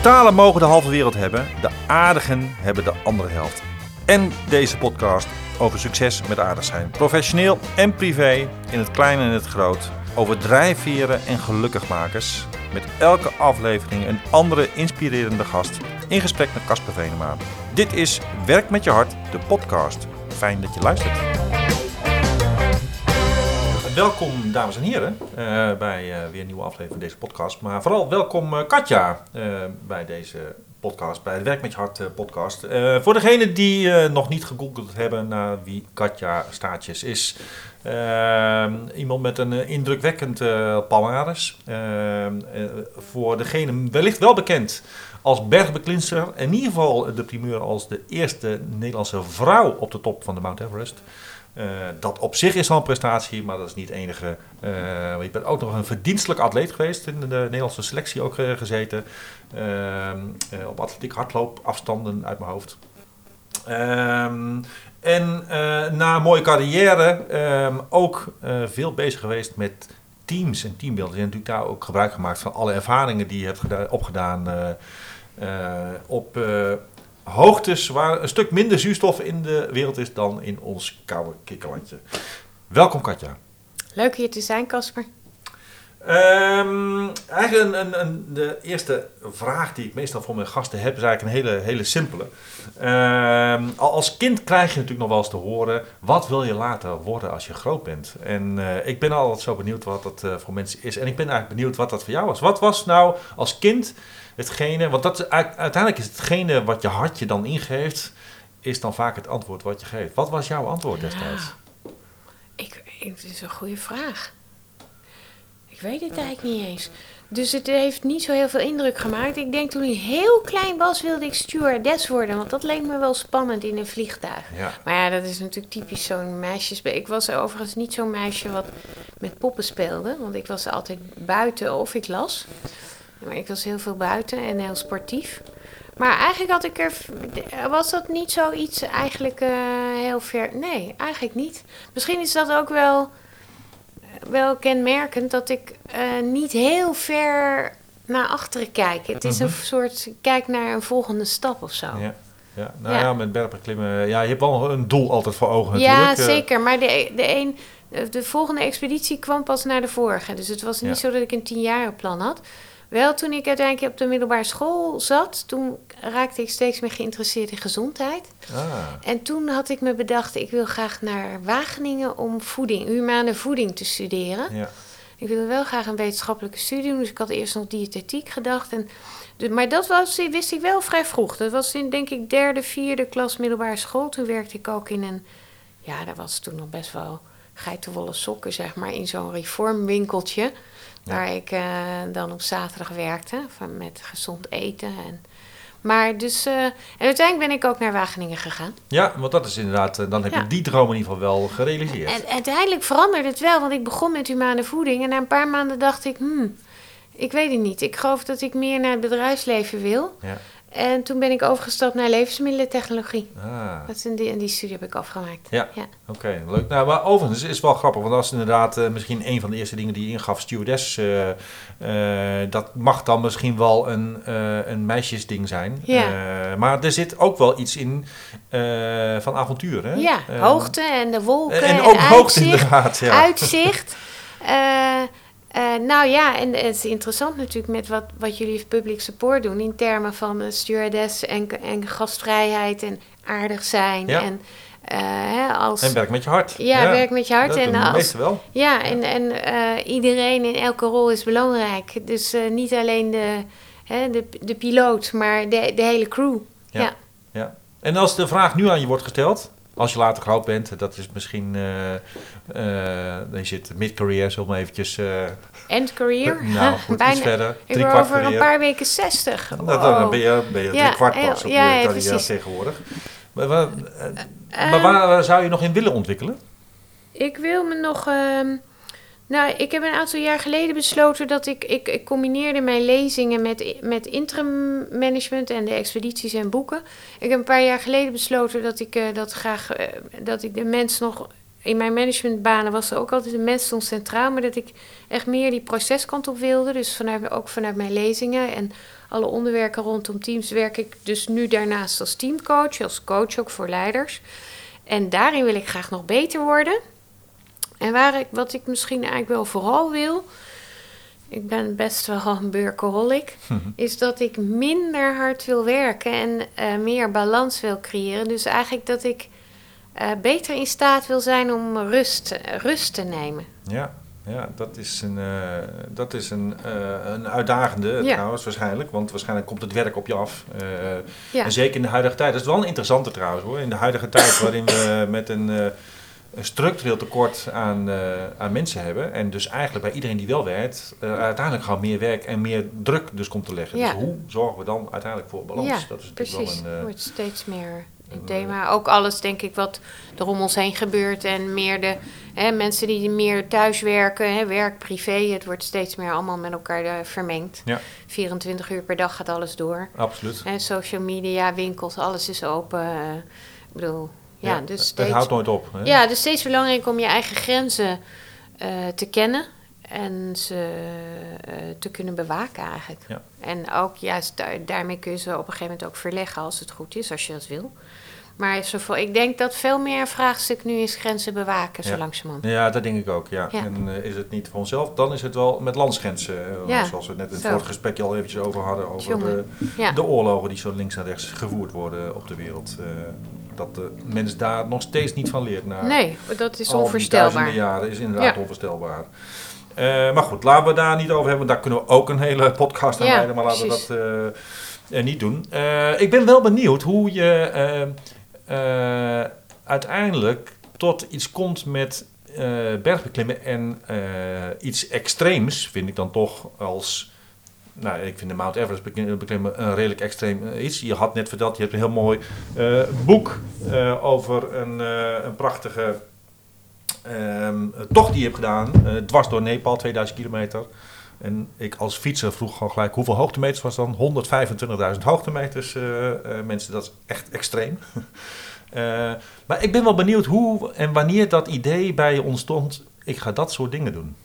Brutalen mogen de halve wereld hebben, de aardigen hebben de andere helft. En deze podcast over succes met aardig zijn. Professioneel en privé, in het klein en het groot. Over drijfveren en gelukkigmakers. Met elke aflevering een andere inspirerende gast in gesprek met Casper Venema. Dit is Werk met je hart, de podcast. Fijn dat je luistert. Welkom dames en heren eh, bij eh, weer een nieuwe aflevering van deze podcast. Maar vooral welkom eh, Katja bij deze podcast, bij de Werk met je hart podcast. Voor degenen die nog niet gegoogeld hebben naar wie Katja Staatjes is. iemand met een indrukwekkend palmares. Voor degene wellicht wel bekend als bergbeklimster. In ieder geval de primeur als de eerste Nederlandse vrouw op de top van de Mount Everest. Eh, dat op zich is al een prestatie, maar dat is niet het enige. Eh, je bent ook nog een verdienstelijk atleet geweest, in de Nederlandse selectie ook eh, gezeten. Op atletiek hardloopafstanden uit mijn hoofd. Ehm, en na een mooie carrière ehm, ook veel bezig geweest met teams en teambeelden. Je hebt natuurlijk daar ook gebruik gemaakt van alle ervaringen die je hebt geda- opgedaan op hoogtes waar een stuk minder zuurstof in de wereld is dan in ons koude kikkerlandje. Welkom Katja. Leuk hier te zijn, Casper. Ehm, eigenlijk een, een, een, de eerste vraag die ik meestal voor mijn gasten heb, is eigenlijk een hele, hele simpele. Ehm, al als kind krijg je natuurlijk nog wel eens te horen, wat wil je later worden als je groot bent? En eh, ik ben altijd zo benieuwd wat dat eh, voor mensen is. En ik ben eigenlijk benieuwd wat dat voor jou was. Wat was nou als kind hetgene, want dat uiteindelijk is hetgene wat je hartje dan ingeeft, is dan vaak het antwoord wat je geeft. Wat was jouw antwoord destijds? Ik, ik, het is een goede vraag. Ik weet het eigenlijk niet eens. Dus het heeft niet zo heel veel indruk gemaakt. Ik denk toen ik heel klein was, wilde ik stewardess worden. Want dat leek me wel spannend in een vliegtuig. Ja. Maar ja, dat is natuurlijk typisch zo'n meisjes. Ik was overigens niet zo'n meisje wat met poppen speelde. Want ik was altijd buiten of ik las. Maar ik was heel veel buiten en heel sportief. Maar eigenlijk had ik er. Was dat niet zoiets eigenlijk eh, heel ver. Nee, eigenlijk niet. Misschien is dat ook wel, wel kenmerkend dat ik eh, niet heel ver naar achteren kijk. Het is een Mhm. soort. Kijk naar een volgende stap of zo. Ja, ja. nou ja, Ja. met bergbeklimmen. Ja, je hebt wel een doel altijd voor ogen Ja, natuurlijk. eh. zeker. Maar de, de, een, de volgende expeditie kwam pas na de vorige. Dus het was niet Ja. zo dat ik een tienjarenplan had. Wel toen ik uiteindelijk op de middelbare school zat, toen raakte ik steeds meer geïnteresseerd in gezondheid. Ah, En toen had ik me bedacht, ik wil graag naar Wageningen om voeding, humane voeding te studeren. ja. Ik wilde wel graag een wetenschappelijke studie doen, dus ik had eerst nog diëtetiek gedacht. En, maar dat was, wist ik wel vrij vroeg. Dat was in, denk ik, derde, vierde klas middelbare school. Toen werkte ik ook in een, ja, daar was toen nog best wel geitenwolle sokken, zeg maar, in zo'n reformwinkeltje. Waar ik eh, dan op zaterdag werkte, van, met gezond eten. En, maar dus, eh, en uiteindelijk ben ik ook naar Wageningen gegaan. ja, want dat is inderdaad... eh, Dan heb je Ja. die droom in ieder geval wel gerealiseerd. En uiteindelijk veranderde het wel, want ik begon met humane voeding. En na een paar maanden dacht ik, hmm, ik weet het niet. Ik geloof dat ik meer naar het bedrijfsleven wil. Ja. En toen ben ik overgestapt naar levensmiddelentechnologie. Ah, Dat is een, die, en die studie heb ik afgemaakt. Ja. ja. oké, leuk. Nou, maar overigens is het wel grappig, want dat is inderdaad eh, misschien een van de eerste dingen die je ingaf, stewardess. eh, dat mag dan misschien wel een, een meisjesding zijn. Ja. Maar er zit ook wel iets in van avontuur, hè? Ja, hoogte en de wolken En, en, ook hoogte uitzicht. inderdaad, ja. Uitzicht. Eh, nou ja, en het is interessant natuurlijk met wat, wat jullie public support doen in termen van stewardess en, en gastvrijheid en aardig zijn. Ja. En, eh, hè, als, En werk met je hart. Ja, werk met je hart. Dat en als, meesten wel. ja, en, en eh, iedereen in elke rol is belangrijk. Dus niet alleen de, hè, de, de piloot, maar de, de hele crew. Ja. Ja. En als de vraag nu aan je wordt gesteld, als je later groot bent, dat is misschien, eh eh dan zit mid-career, we maar eventjes, eh, End career. nou goed, Bijna- iets verder, Ik drie ben kwart over een paar weken 60. Nou, dan ben je, ben je Ja, drie kwart pas op ja, je carrière tegenwoordig. Maar, waar, Ehm, maar waar, waar zou je nog in willen ontwikkelen? Ik wil me nog. ehm, nou, ik heb een aantal jaar geleden besloten dat ik. Ik, ik combineerde mijn lezingen met, met interim management en de expedities en boeken. Ik heb een paar jaar geleden besloten dat ik, eh, dat graag. eh, dat ik de mens nog in mijn managementbanen was er ook altijd de mens stond centraal, maar dat ik echt meer die proceskant op wilde. Dus vanuit, ook vanuit mijn lezingen en alle onderwerpen rondom teams werk ik dus nu daarnaast als teamcoach, als coach ook voor leiders. En daarin wil ik graag nog beter worden. En waar ik, wat ik misschien eigenlijk wel vooral wil, ik ben best wel een workaholic, is dat ik minder hard wil werken en uh, meer balans wil creëren. Dus eigenlijk dat ik uh, beter in staat wil zijn om rust, rust te nemen. Ja, ja dat is een, uh, dat is een, een uitdagende ja. trouwens waarschijnlijk. Want waarschijnlijk komt het werk op je af. Ja. En zeker in de huidige tijd. Dat is wel een interessante trouwens hoor. In de huidige tijd waarin we met een een structureel tekort aan, uh, aan mensen hebben. En dus eigenlijk bij iedereen die wel werkt, uh, uiteindelijk gewoon meer werk en meer druk dus komt te leggen. Ja. Dus hoe zorgen we dan uiteindelijk voor balans? Ja, dat is precies. wel een. Uh, wordt steeds meer een thema. Ook alles, denk ik, wat er om ons heen gebeurt. En meer de hè, mensen die meer thuis werken, hè, werk, privé. Het wordt steeds meer allemaal met elkaar vermengd. Ja. 24 uur per dag gaat alles door. Absoluut. En social media, winkels, alles is open. ik bedoel, ja, Ja, dus het steeds, houdt nooit op. Hè? ja, dus steeds belangrijk om je eigen grenzen eh, te kennen en ze eh, te kunnen bewaken eigenlijk. Ja. En ook juist daar- daarmee kun je ze op een gegeven moment ook verleggen als het goed is, als je dat wil. Maar zoveel, ik denk dat veel meer vraagstuk nu is grenzen bewaken, zo langzamerhand. Ja, dat denk ik ook, ja. En eh, is het niet voor onszelf, dan is het wel met landsgrenzen. Zoals we net in het vorige gesprekje al eventjes over hadden. Over Ja. de oorlogen die zo links en rechts gevoerd worden op de wereld. Dat de mens daar nog steeds niet van leert. Na Nee, dat is al onvoorstelbaar. duizenden jaren is inderdaad Ja. onvoorstelbaar. Eh, maar goed, laten we daar niet over hebben. Daar kunnen we ook een hele podcast aan Ja, wijden. Maar laten precies. we dat eh, eh, niet doen. Ik ben wel benieuwd hoe je uiteindelijk tot iets komt met bergbeklimmen. En iets extreems vind ik dan toch als... Nou, ik vind de Mount Everest beklim- beklimmen een redelijk extreem eh, iets. Je had net verteld, je hebt een heel mooi eh, boek eh, over een, eh, een prachtige ehm, tocht die je hebt gedaan. eh, dwars door Nepal, 2000 kilometer. En ik als fietser vroeg gewoon gelijk hoeveel hoogtemeters was dan? 125.000 hoogtemeters, eh, eh, mensen. Dat is echt extreem. Eh, maar ik ben wel benieuwd hoe en wanneer dat idee bij je ontstond. Ik ga dat soort dingen doen.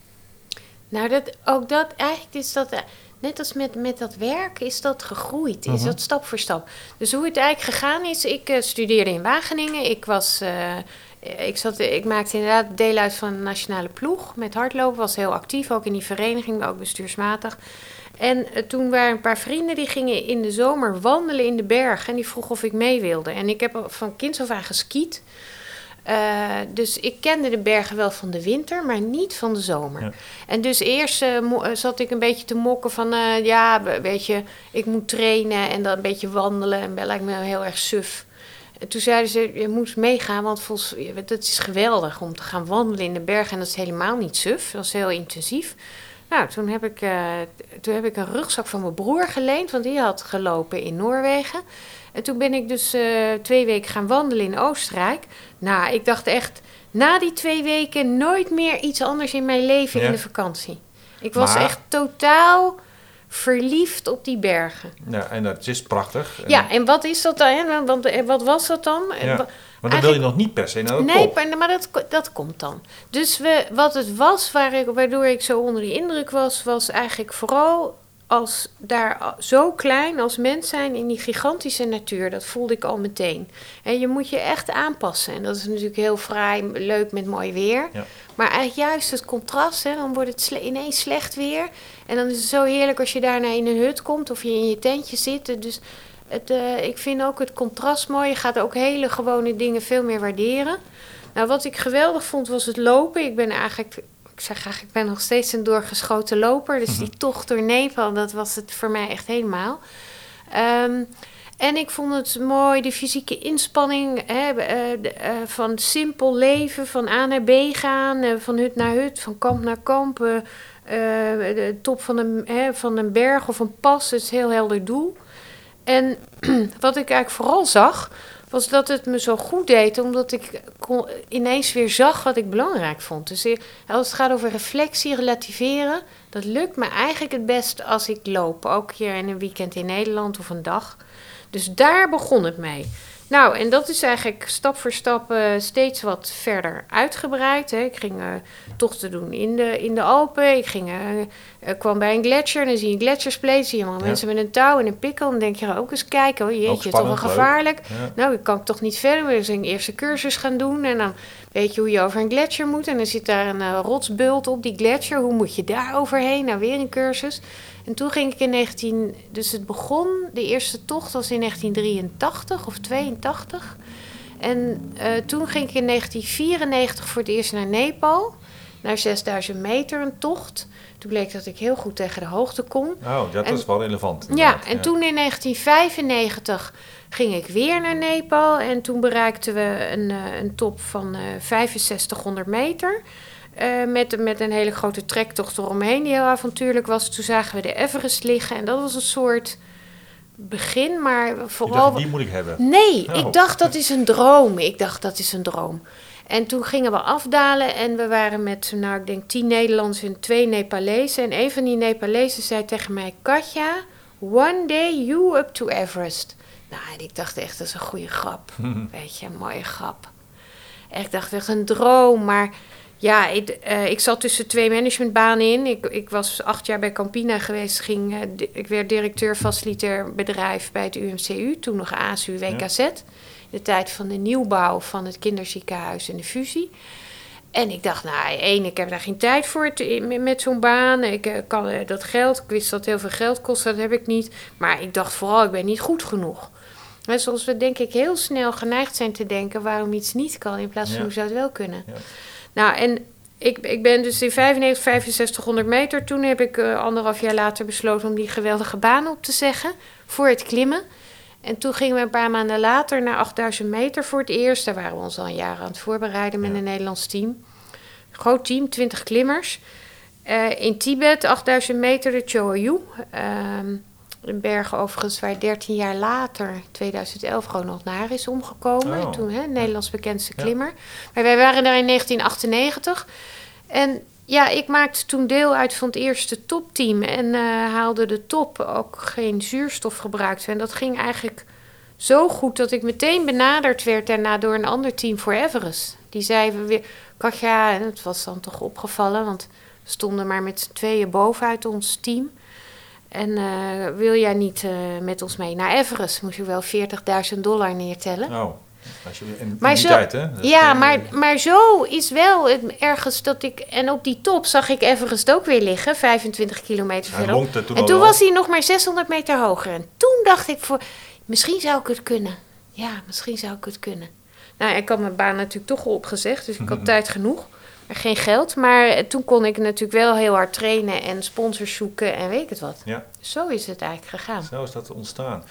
Nou, dat, ook dat, eigenlijk is dat, eh, net als met, met dat werk, is dat gegroeid. Is Mhm. dat stap voor stap. Dus hoe het eigenlijk gegaan is, ik eh, studeerde in Wageningen. Ik was, eh, ik, zat, ik maakte inderdaad deel uit van de nationale ploeg met hardlopen. Was heel actief, ook in die vereniging, maar ook bestuursmatig. En eh, toen waren een paar vrienden die gingen in de zomer wandelen in de bergen. En die vroegen of ik mee wilde. En ik heb van kinds af aan geskiet. Eh, dus ik kende de bergen wel van de winter, maar niet van de zomer. Ja. En dus eerst eh, eh, zat ik een beetje te mokken van... ja, we- weet je, ik moet trainen en dan een beetje wandelen. En dat lijkt me heel erg suf. En toen zeiden ze, je moet meegaan, want volgens, het is geweldig om te gaan wandelen in de bergen. En dat is helemaal niet suf, dat is heel intensief. Nou, toen heb ik, toen heb ik een rugzak van mijn broer geleend, want die had gelopen in Noorwegen. En toen ben ik dus eh, twee weken gaan wandelen in Oostenrijk. Nou, ik dacht echt, na die twee weken nooit meer iets anders in mijn leven Ja. in de vakantie. Ik was Maar- echt totaal verliefd op die bergen. Ja, en dat is prachtig. Ja, en wat is dat dan? hè? Want eh, wat was dat dan? Ja. Maar dan wil je nog niet per se naar de Nee, top. maar, maar dat, dat komt dan. Dus we, wat het was, waar ik, waardoor ik zo onder de indruk was, was eigenlijk vooral als daar zo klein als mens zijn in die gigantische natuur. Dat voelde ik al meteen. En je moet je echt aanpassen. En dat is natuurlijk heel fraai, leuk met mooi weer. Ja. Maar eigenlijk juist het contrast, hè, dan wordt het sle- ineens slecht weer. En dan is het zo heerlijk als je daarna in een hut komt of je in je tentje zit. Dus het, eh, ik vind ook het contrast mooi. Je gaat ook hele gewone dingen veel meer waarderen. Nou, wat ik geweldig vond was het lopen. Ik ben eigenlijk, ik zeg eigenlijk, ik ben nog steeds een doorgeschoten loper. Dus die tocht door Nepal, dat was het voor mij echt helemaal. Ehm, en ik vond het mooi, de fysieke inspanning hè, eh, de, eh, van simpel leven, van A naar B gaan, eh, van hut naar hut, van kamp naar kamp. de top van een, hè, van een berg of een pas, het is een heel helder doel. En wat ik eigenlijk vooral zag, was dat het me zo goed deed, omdat ik ineens weer zag wat ik belangrijk vond. Dus eh, als het gaat over reflectie, relativeren, dat lukt me eigenlijk het best als ik loop. Ook hier in een weekend in Nederland of een dag. Dus daar begon het mee. Nou, en dat is eigenlijk stap voor stap eh, steeds wat verder uitgebreid. Hè. Ik ging uh, tochten doen in de, in de Alpen. Ik ging, uh, kwam bij een gletsjer en dan zie je een gletsjerspleet. Zie je allemaal ja. mensen met een touw en een pikkel. Dan denk je ook eens kijken, oh jeetje, toch wel gevaarlijk. Ja. Nou, ik kan toch niet verder. Dus een eerste cursus gaan doen. En dan weet je hoe je over een gletsjer moet. En dan zit daar een rotsbult op die gletsjer. Hoe moet je daar overheen? Nou, weer een cursus. En toen ging ik in 19... Dus het begon, de eerste tocht was in 1983 of 82. En uh, toen ging ik in 1994 voor het eerst naar Nepal. Naar 6000 meter een tocht. Toen bleek dat ik heel goed tegen de hoogte kon. Oh, dat en, was wel relevant. Ja, en ja. toen in 1995 ging ik weer naar Nepal. En toen bereikten we een, uh, een top van uh, 6500 meter. Uh, met, met een hele grote trektocht eromheen die heel avontuurlijk was. Toen zagen we de Everest liggen en dat was een soort begin, maar vooral... Dacht, die moet ik hebben? Nee, oh. ik dacht dat is een droom. Ik dacht dat is een droom. En toen gingen we afdalen en we waren met, nou ik denk tien Nederlanders en twee Nepalezen. En een van die Nepalezen zei tegen mij, Katja, one day you up to Everest. Nou, en ik dacht echt, dat is een goede grap. Weet je, een mooie grap. En ik dacht echt een droom, maar... Ja, ik, uh, ik zat tussen twee managementbanen in. Ik, ik was acht jaar bij Campina geweest. Ging, uh, ik werd directeur facilitair bedrijf bij het UMCU, toen nog ASU WKZ. Ja. De tijd van de nieuwbouw van het kinderziekenhuis en de fusie. En ik dacht, nou, één, ik heb daar geen tijd voor te, met zo'n baan. Ik uh, kan dat geld, ik wist dat heel veel geld kost, dat heb ik niet. Maar ik dacht vooral, ik ben niet goed genoeg. En zoals we denk ik heel snel geneigd zijn te denken waarom iets niet kan, in plaats van ja. hoe zou het wel kunnen. Ja. Nou, en ik, ik ben dus in 95, 6500 meter. Toen heb ik uh, anderhalf jaar later besloten om die geweldige baan op te zeggen voor het klimmen. En toen gingen we een paar maanden later naar 8000 meter voor het eerst. Daar waren we ons al een jaar aan het voorbereiden met ja. een Nederlands team. Groot team, 20 klimmers. Uh, in Tibet, 8000 meter, de Choayu. Um, in Bergen overigens, waar 13 jaar later, 2011, Ronald Naar is omgekomen. Oh. Toen, hè, Nederlands bekendste klimmer. Ja. Maar wij waren daar in 1998. En ja, ik maakte toen deel uit van het eerste topteam. En uh, haalde de top ook geen zuurstof gebruikt. En dat ging eigenlijk zo goed dat ik meteen benaderd werd daarna door een ander team voor Everest. Die zeiden weer, Katja, en het was dan toch opgevallen, want we stonden maar met z'n tweeën bovenuit ons team. En uh, wil jij niet uh, met ons mee naar Everest? Moet je wel 40.000 dollar neertellen. Oh, als je, in, maar in zo, tijd, hè? Dat ja, uh, maar, maar zo is wel het, ergens dat ik... En op die top zag ik Everest ook weer liggen, 25 kilometer verderop. Toen en toen was hij nog maar 600 meter hoger. En toen dacht ik, voor, misschien zou ik het kunnen. Ja, misschien zou ik het kunnen. Nou, ik had mijn baan natuurlijk toch al opgezegd, dus ik had tijd genoeg geen geld. Maar toen kon ik natuurlijk wel heel hard trainen en sponsors zoeken en weet ik het wat. Ja. Zo is het eigenlijk gegaan. Zo is dat ontstaan.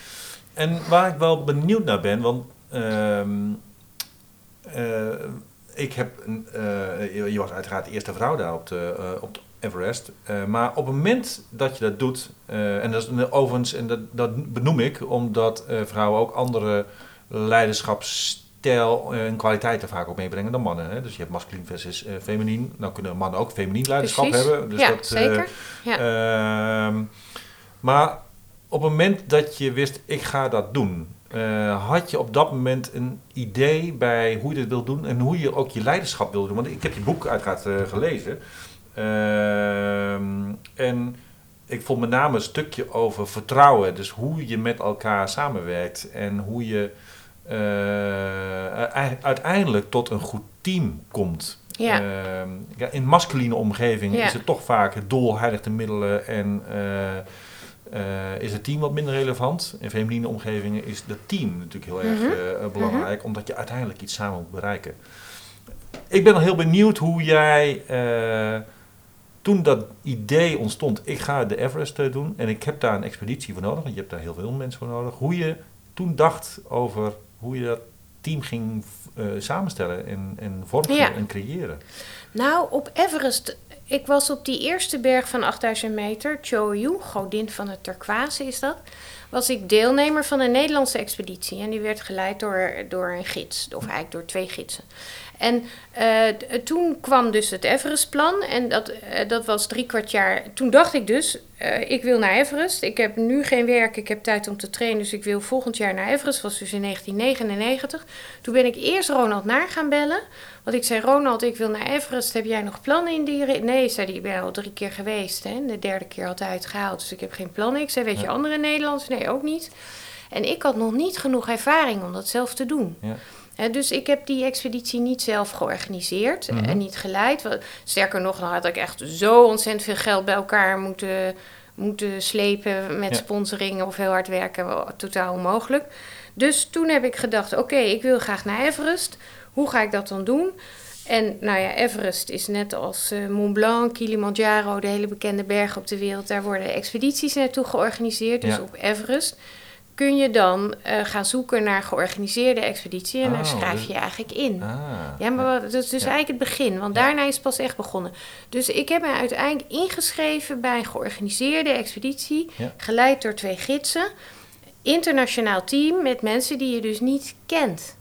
En waar ik wel benieuwd naar ben, want uh, uh, ik heb, uh, je was uiteraard de eerste vrouw daar op de, op de Everest. maar op het moment dat je dat doet, en dat is overigens, en dat, dat benoem ik omdat vrouwen ook andere leiderschaps en kwaliteiten vaak ook meebrengen dan mannen. Hè? Dus je hebt masculin versus uh, feminien. Nou kunnen mannen ook feminien leiderschap Precies. hebben. Dus ja, dat, zeker. Ja. Uh, maar op het moment dat je wist, ik ga dat doen, uh, had je op dat moment een idee bij hoe je dit wil doen en hoe je ook je leiderschap wil doen? Want ik heb je boek uiteraard uh, gelezen. Ehm, en ik vond met name een stukje over vertrouwen. Dus hoe je met elkaar samenwerkt en hoe je uiteindelijk tot een goed team komt. Ja. Ja, in masculine omgeving Ja. is het toch vaak het doel heiligt de middelen en uh, uh, is het team wat minder relevant. In feminine omgevingen is het team natuurlijk heel erg Mhm. uh, belangrijk, Mhm. omdat je uiteindelijk iets samen moet bereiken. Ik ben heel benieuwd hoe jij, uh, toen dat idee ontstond, ik ga de Everest doen en ik heb daar een expeditie voor nodig, want je hebt daar heel veel mensen voor nodig, hoe je toen dacht over hoe je dat team ging uh, samenstellen en, en vormgeven Ja. en creëren. Nou, op Everest, ik was op die eerste berg van 8000 meter, Choyu, godin van het turquoise is dat, was ik deelnemer van een Nederlandse expeditie. En die werd geleid door, door een gids, of eigenlijk door twee gidsen. En eh, toen kwam dus het Everestplan. En dat, eh, dat was drie kwart jaar. Toen dacht ik dus, eh, ik wil naar Everest. Ik heb nu geen werk, ik heb tijd om te trainen. Dus ik wil volgend jaar naar Everest. Dat was dus in 1999. Toen ben ik eerst Ronald naar gaan bellen. Want ik zei, Ronald, ik wil naar Everest. Heb jij nog plannen in die... ri-" Nee, zei hij, ik ben al drie keer geweest. Hè? En de derde keer had hij het gehaald. Dus ik heb geen plannen. Ik zei, weet je andere Nederlanders? Nee, ook niet. En ik had nog niet genoeg ervaring om dat zelf te doen. Ja. Dus ik heb die expeditie niet zelf georganiseerd Mhm. en niet geleid. Sterker nog, dan had ik echt zo ontzettend veel geld bij elkaar moeten, moeten slepen met Ja. sponsoringen of heel hard werken. Totaal onmogelijk. Dus toen heb ik gedacht, oké, ik wil graag naar Everest. Hoe ga ik dat dan doen? En nou ja, Everest is net als eh, Mont Blanc, Kilimanjaro, de hele bekende bergen op de wereld. Daar worden expedities naartoe georganiseerd. Dus Ja. op Everest kun je dan eh, gaan zoeken naar georganiseerde expeditie. En daar Oh, schrijf dus- je je eigenlijk in. Ah, Ja, maar dat is dus Ja. eigenlijk het begin, want Ja. daarna is het pas echt begonnen. Dus ik heb me uiteindelijk ingeschreven bij een georganiseerde expeditie, Ja. geleid door twee gidsen. Internationaal team met mensen die je dus niet kent.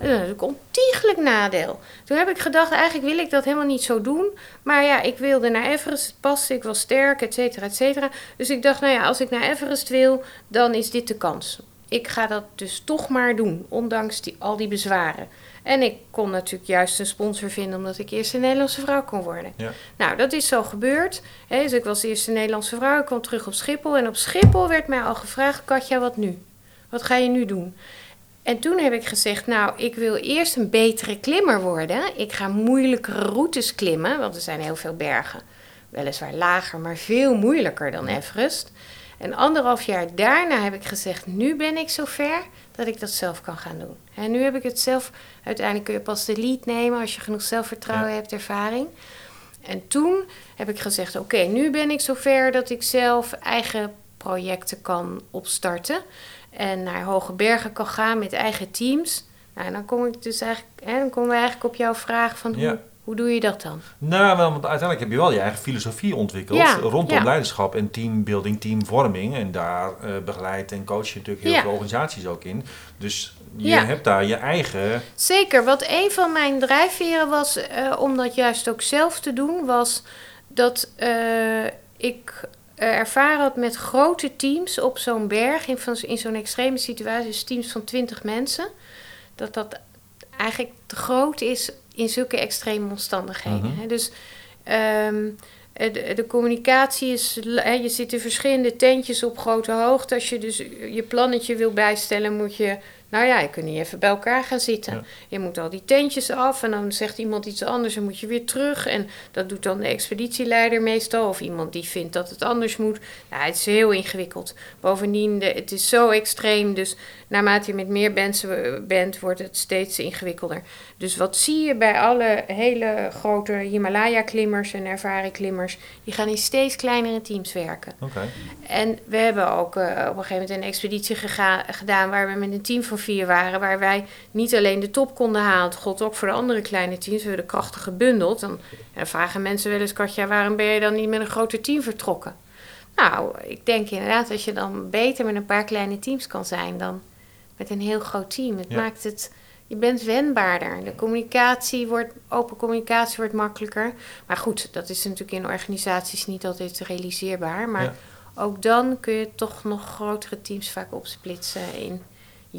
Ah, Dat is een ontiegelijk nadeel. Toen heb ik gedacht, eigenlijk wil ik dat helemaal niet zo doen. Maar ja, ik wilde naar Everest, het paste, ik was sterk, et cetera, et cetera. Dus ik dacht, nou ja, als ik naar Everest wil, dan is dit de kans. Ik ga dat dus toch maar doen, ondanks die, al die bezwaren. En ik kon natuurlijk juist een sponsor vinden, omdat ik eerst een Nederlandse vrouw kon worden. Ja. Nou, dat is zo gebeurd. Hè, dus ik was de eerste Nederlandse vrouw, ik kwam terug op Schiphol. En op Schiphol werd mij al gevraagd, Katja, wat nu? Wat ga je nu doen? En toen heb ik gezegd, nou, ik wil eerst een betere klimmer worden. Ik ga moeilijkere routes klimmen, want er zijn heel veel bergen. Weliswaar lager, maar veel moeilijker dan Everest. En anderhalf jaar daarna heb ik gezegd, nu ben ik zover dat ik dat zelf kan gaan doen. En nu heb ik het zelf, uiteindelijk kun je pas de lead nemen als je genoeg zelfvertrouwen Ja. hebt, ervaring. En toen heb ik gezegd, oké, nu ben ik zover dat ik zelf eigen projecten kan opstarten. En naar hoge bergen kan gaan met eigen teams. Nou, en dan kom ik dus eigenlijk, hè, dan komen we eigenlijk op jouw vraag van hoe, Ja. Hoe doe je dat dan? Nou, want uiteindelijk heb je wel je eigen filosofie ontwikkeld Ja, rondom ja. leiderschap en teambuilding, teamvorming. En daar eh begeleid en coach je natuurlijk heel Ja. veel organisaties ook in. Dus je hebt daar je eigen... Zeker, wat een van mijn drijfveren was eh, om dat juist ook zelf te doen, was dat eh, ik ervaren had met grote teams op zo'n berg, in, in zo'n extreme situatie, dus teams van 20 mensen, dat dat eigenlijk te groot is in zulke extreme omstandigheden. Mhm. Dus ehm, eh, de, de communicatie is, je zit in verschillende tentjes op grote hoogte. Als je dus je plannetje wil bijstellen, moet je, nou ja, je kunt niet even bij elkaar gaan zitten. Ja. Je moet al die tentjes af en dan zegt iemand iets anders en moet je weer terug. En dat doet dan de expeditieleider meestal of iemand die vindt dat het anders moet. Nou, het is heel ingewikkeld. Bovendien, de, het is zo extreem, dus naarmate je met meer mensen bent, wordt het steeds ingewikkelder. Dus wat zie je bij alle hele grote Himalaya-klimmers en ervaren klimmers? Die gaan in steeds kleinere teams werken. Oké. En we hebben ook eh, op een gegeven moment een expeditie gedaan waar we met een team van vier waren. Waar wij niet alleen de top konden halen, het gold ook voor de andere kleine teams. We hebben de krachten gebundeld. Dan, vragen mensen wel eens, Katja, waarom ben je dan niet met een groter team vertrokken? Nou, ik denk inderdaad dat je dan beter met een paar kleine teams kan zijn dan met een heel groot team. Het Ja. maakt het, je bent wendbaarder. De communicatie wordt, open communicatie wordt makkelijker. Maar goed, dat is natuurlijk in organisaties niet altijd realiseerbaar. Maar Ja. ook dan kun je toch nog grotere teams vaak opsplitsen in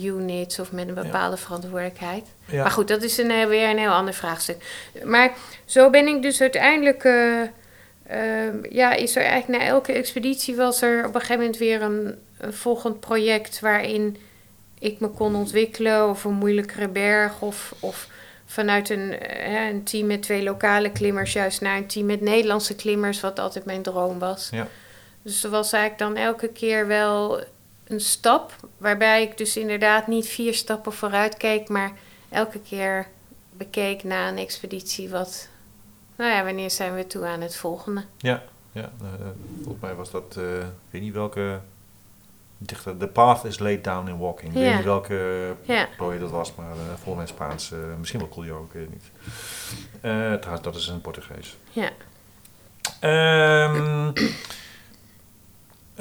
units of met een Ja. bepaalde verantwoordelijkheid. Ja. Maar goed, dat is een, eh, weer een heel ander vraagstuk. Maar zo ben ik dus uiteindelijk. eh, eh, ja, is er eigenlijk na elke expeditie was er op een gegeven moment weer een, een volgend project waarin ik me kon ontwikkelen of een moeilijkere berg of, of vanuit een, een team met twee lokale klimmers juist naar een team met Nederlandse klimmers, wat altijd mijn droom was. Ja. Dus er was eigenlijk dan elke keer wel een stap, waarbij ik dus inderdaad niet vier stappen vooruit keek, maar elke keer bekeek na een expeditie wat, nou ja, wanneer zijn we toe aan het volgende? Ja, ja eh, volgens mij was dat, eh, ik weet niet welke dichter, The Path is laid down in walking. Ik weet niet welke Ja. plooi dat was, maar uh, volgens mij Spaans, eh, misschien wel Coolio, ik weet het niet. Eh, trouwens, dat is een Portugees. Ja. Ehm, eh,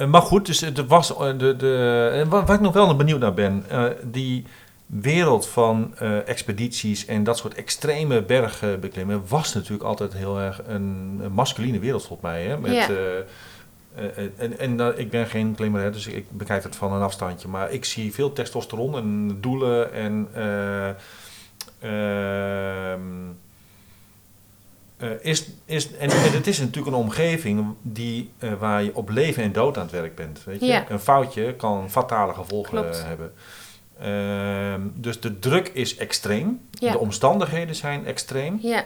maar goed, dus er was eh, de, de, eh, waar, waar ik nog wel benieuwd naar ben, eh, die, wereld van eh, expedities en dat soort extreme bergbeklimmen was natuurlijk altijd heel erg een, een masculine wereld volgens mij. Hè? Met, Ja. eh, eh, en en eh, ik ben geen klimmer, hè, dus ik bekijk het van een afstandje. Maar ik zie veel testosteron en doelen en... eh, is, is, en, en het is natuurlijk een omgeving die, eh, waar je op leven en dood aan het werk bent. Weet je? Ja. Een foutje kan fatale gevolgen Klopt. eh, hebben. Ehm, dus de druk is extreem. Ja. De omstandigheden zijn extreem. Ja,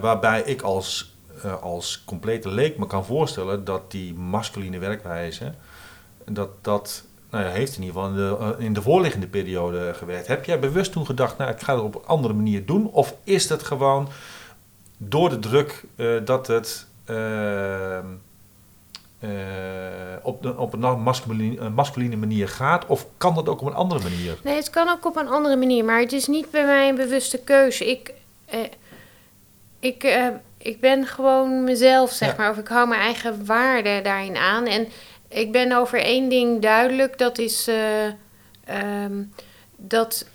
waarbij ik als, als complete leek me kan voorstellen dat die masculine werkwijze, dat dat nou ja, heeft in ieder geval in de, eh, in de voorliggende periode gewerkt. Heb jij bewust toen gedacht, nou ik ga het op een andere manier doen? Of is het gewoon door de druk eh, dat het ehm, eh, op, de, op een masculine, manier gaat? Of kan dat ook op een andere manier? Nee, het kan ook op een andere manier, maar het is niet bij mij een bewuste keuze. Ik, ik, ik ben gewoon mezelf, zeg Ja. maar. Of ik hou mijn eigen waarde daarin aan. En ik ben over één ding duidelijk. Dat is eh, ehm, dat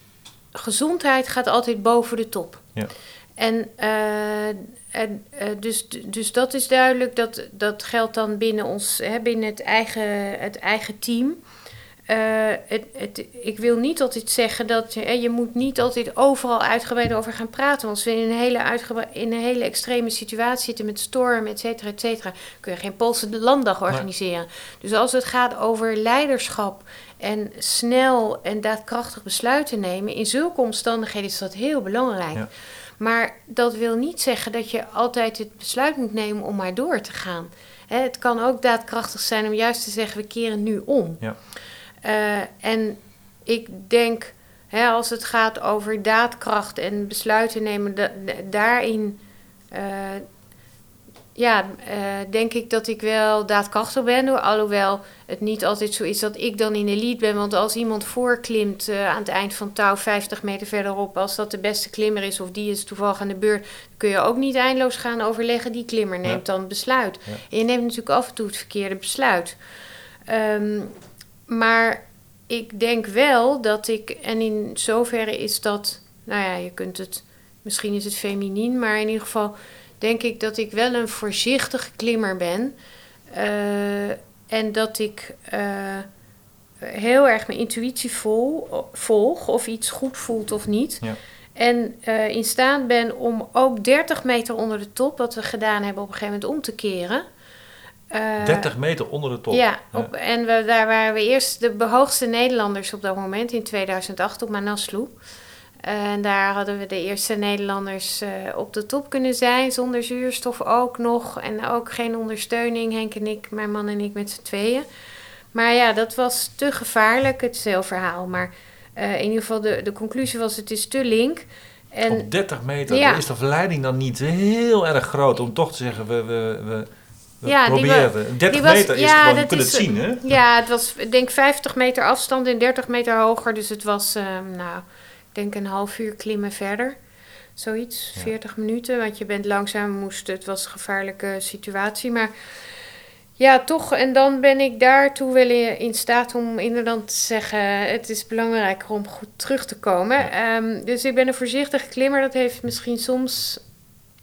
gezondheid gaat altijd boven de top. Ja. En, eh, en eh, dus, dus dat is duidelijk. Dat, dat geldt dan binnen ons, hè, binnen het eigen, het eigen team. Eh, het, het, ik wil niet altijd zeggen dat je, hè, je moet niet altijd overal uitgebreid over gaan praten. Want als we in een hele, uitgebreid, in een hele extreme situatie zitten met storm, et cetera, et cetera, kun je geen Poolse landdag organiseren. Dus als het gaat over leiderschap en snel en daadkrachtig besluiten nemen, in zulke omstandigheden is dat heel belangrijk. Ja. Maar dat wil niet zeggen dat je altijd het besluit moet nemen om maar door te gaan. Hè, het kan ook daadkrachtig zijn om juist te zeggen, we keren nu om. Ja. Eh, en ik denk, hè, als het gaat over daadkracht en besluiten nemen, da- da- daarin eh, ja, eh, denk ik dat ik wel daadkrachtig ben. Hoor. Alhoewel het niet altijd zo is dat ik dan in de lead ben. Want als iemand voorklimt aan het eind van touw 50 meter verderop, als dat de beste klimmer is of die is toevallig aan de beurt, kun je ook niet eindeloos gaan overleggen. Die klimmer neemt dan het besluit. Ja. En je neemt natuurlijk af en toe het verkeerde besluit. Ehm, maar ik denk wel dat ik, en in zoverre is dat, nou ja, je kunt het, misschien is het feminien, maar in ieder geval denk ik dat ik wel een voorzichtige klimmer ben. Eh, en dat ik eh, heel erg mijn intuïtie vol, volg, of iets goed voelt of niet. Ja. En eh, in staat ben om ook 30 meter onder de top, wat we gedaan hebben, op een gegeven moment om te keren. Eh, 30 meter onder de top. ja, op, en we, daar waren we eerst de hoogste Nederlanders op dat moment in 2008 op Manaslu. En daar hadden we de eerste Nederlanders eh, op de top kunnen zijn, zonder zuurstof ook nog. En ook geen ondersteuning, Henk en ik, mijn man en ik met z'n tweeën. Maar ja, dat was te gevaarlijk, het is een heel verhaal. Maar eh, in ieder geval, de, de conclusie was, het is te link. En Op 30 meter Ja. is de verleiding dan niet heel erg groot om toch te zeggen, we, we, we Ja, die proberen. wa- het. 30 die was- meter is ja, gewoon, je kunt is- het zien hè? Ja, het was ik denk 50 meter afstand en 30 meter hoger. Dus het was, ehm, nou, ik denk een half uur klimmen verder. Zoiets, Ja. 40 minuten. Want je bent langzaam, moest, het was een gevaarlijke situatie. Maar ja, toch. En dan ben ik daartoe wel in in staat om inderdaad te zeggen... het is belangrijker om goed terug te komen. Ehm, dus ik ben een voorzichtige klimmer. Dat heeft misschien soms...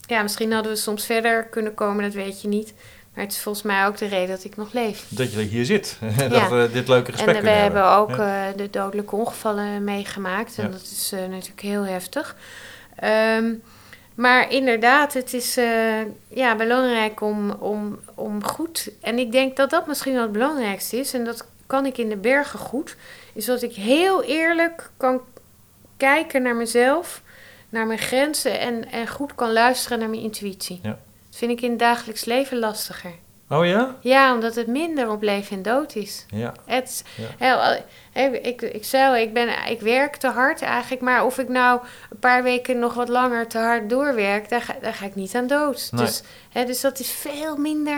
Ja, misschien hadden we soms verder kunnen komen, dat weet je niet. Maar het is volgens mij ook de reden dat ik nog leef. Dat je hier zit. dat Ja. we dit leuke En gesprek eh, we hebben ook Ja. eh, de dodelijke ongevallen meegemaakt. En Ja. dat is eh, natuurlijk heel heftig. Ehm, maar inderdaad, het is eh, ja, belangrijk om, om, om goed... En ik denk dat dat misschien wel het belangrijkste is. En dat kan ik in de bergen goed. Is dat ik heel eerlijk kan kijken naar mezelf. Naar mijn grenzen. En, en goed kan luisteren naar mijn intuïtie. Ja. Dat vind ik in het dagelijks leven lastiger. Oh ja? Ja, omdat het minder op leven en dood is. Ja. Het, Ja. heel- ik, ik al, ik, ben, ik werk te hard eigenlijk. Maar of ik nou een paar weken nog wat langer te hard doorwerk, daar ga, daar ga ik niet aan dood. Nee. Dus, hè, dus dat is veel minder.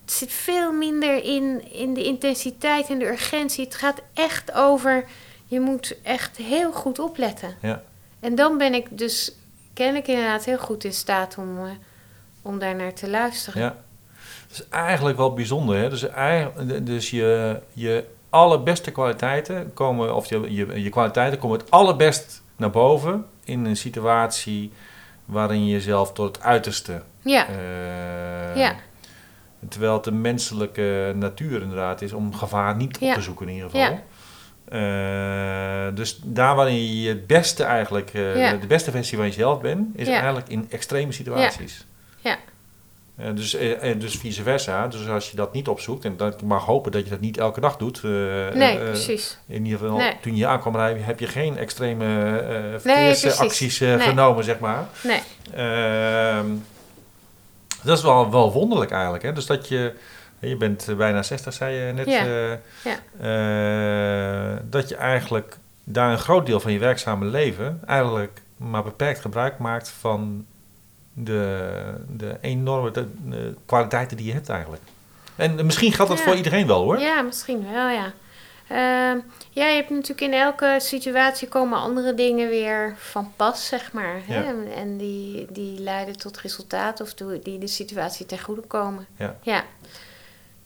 Het zit veel minder in, in de intensiteit en de urgentie. Het gaat echt over. Je moet echt heel goed opletten. Ja. En dan ben ik dus kennelijk inderdaad heel goed in staat om, eh, om daar naar te luisteren. Ja. Dat is eigenlijk wel bijzonder. Hè? Dus, eigenlijk, dus je, je allerbeste kwaliteiten komen, of je, je, je kwaliteiten komen het allerbest naar boven in een situatie waarin je jezelf tot het uiterste. Ja, eh, ja, Terwijl het de menselijke natuur inderdaad is om gevaar niet op te zoeken in ieder geval. Ja. Eh, dus daar waarin je het beste eigenlijk, eh, Ja. de beste versie van jezelf bent, is eigenlijk in extreme situaties. Ja. Eh, dus, eh, eh, dus vice versa. Dus als je dat niet opzoekt, en dat, ik mag hopen dat je dat niet elke dag doet. nee, precies. in ieder geval, Nee. toen je aankwam rijden, heb je geen extreme verkeersacties Nee. genomen, zeg maar. Nee, Ehm, dat is wel, wel wonderlijk eigenlijk. Hè? Dus dat je, je bent bijna 60, zei je net. Ja. Ja. dat je eigenlijk daar een groot deel van je werkzame leven eigenlijk maar beperkt gebruik maakt van de, de enorme de, de kwaliteiten die je hebt eigenlijk. En misschien geldt dat Ja. voor iedereen wel hoor. ja, misschien wel, ja. Ehm, ja, je hebt natuurlijk in elke situatie komen andere dingen weer van pas, zeg maar. Hè? Ja. En, en die, die leiden tot resultaat of die die de situatie ten goede komen. Ja. Ja,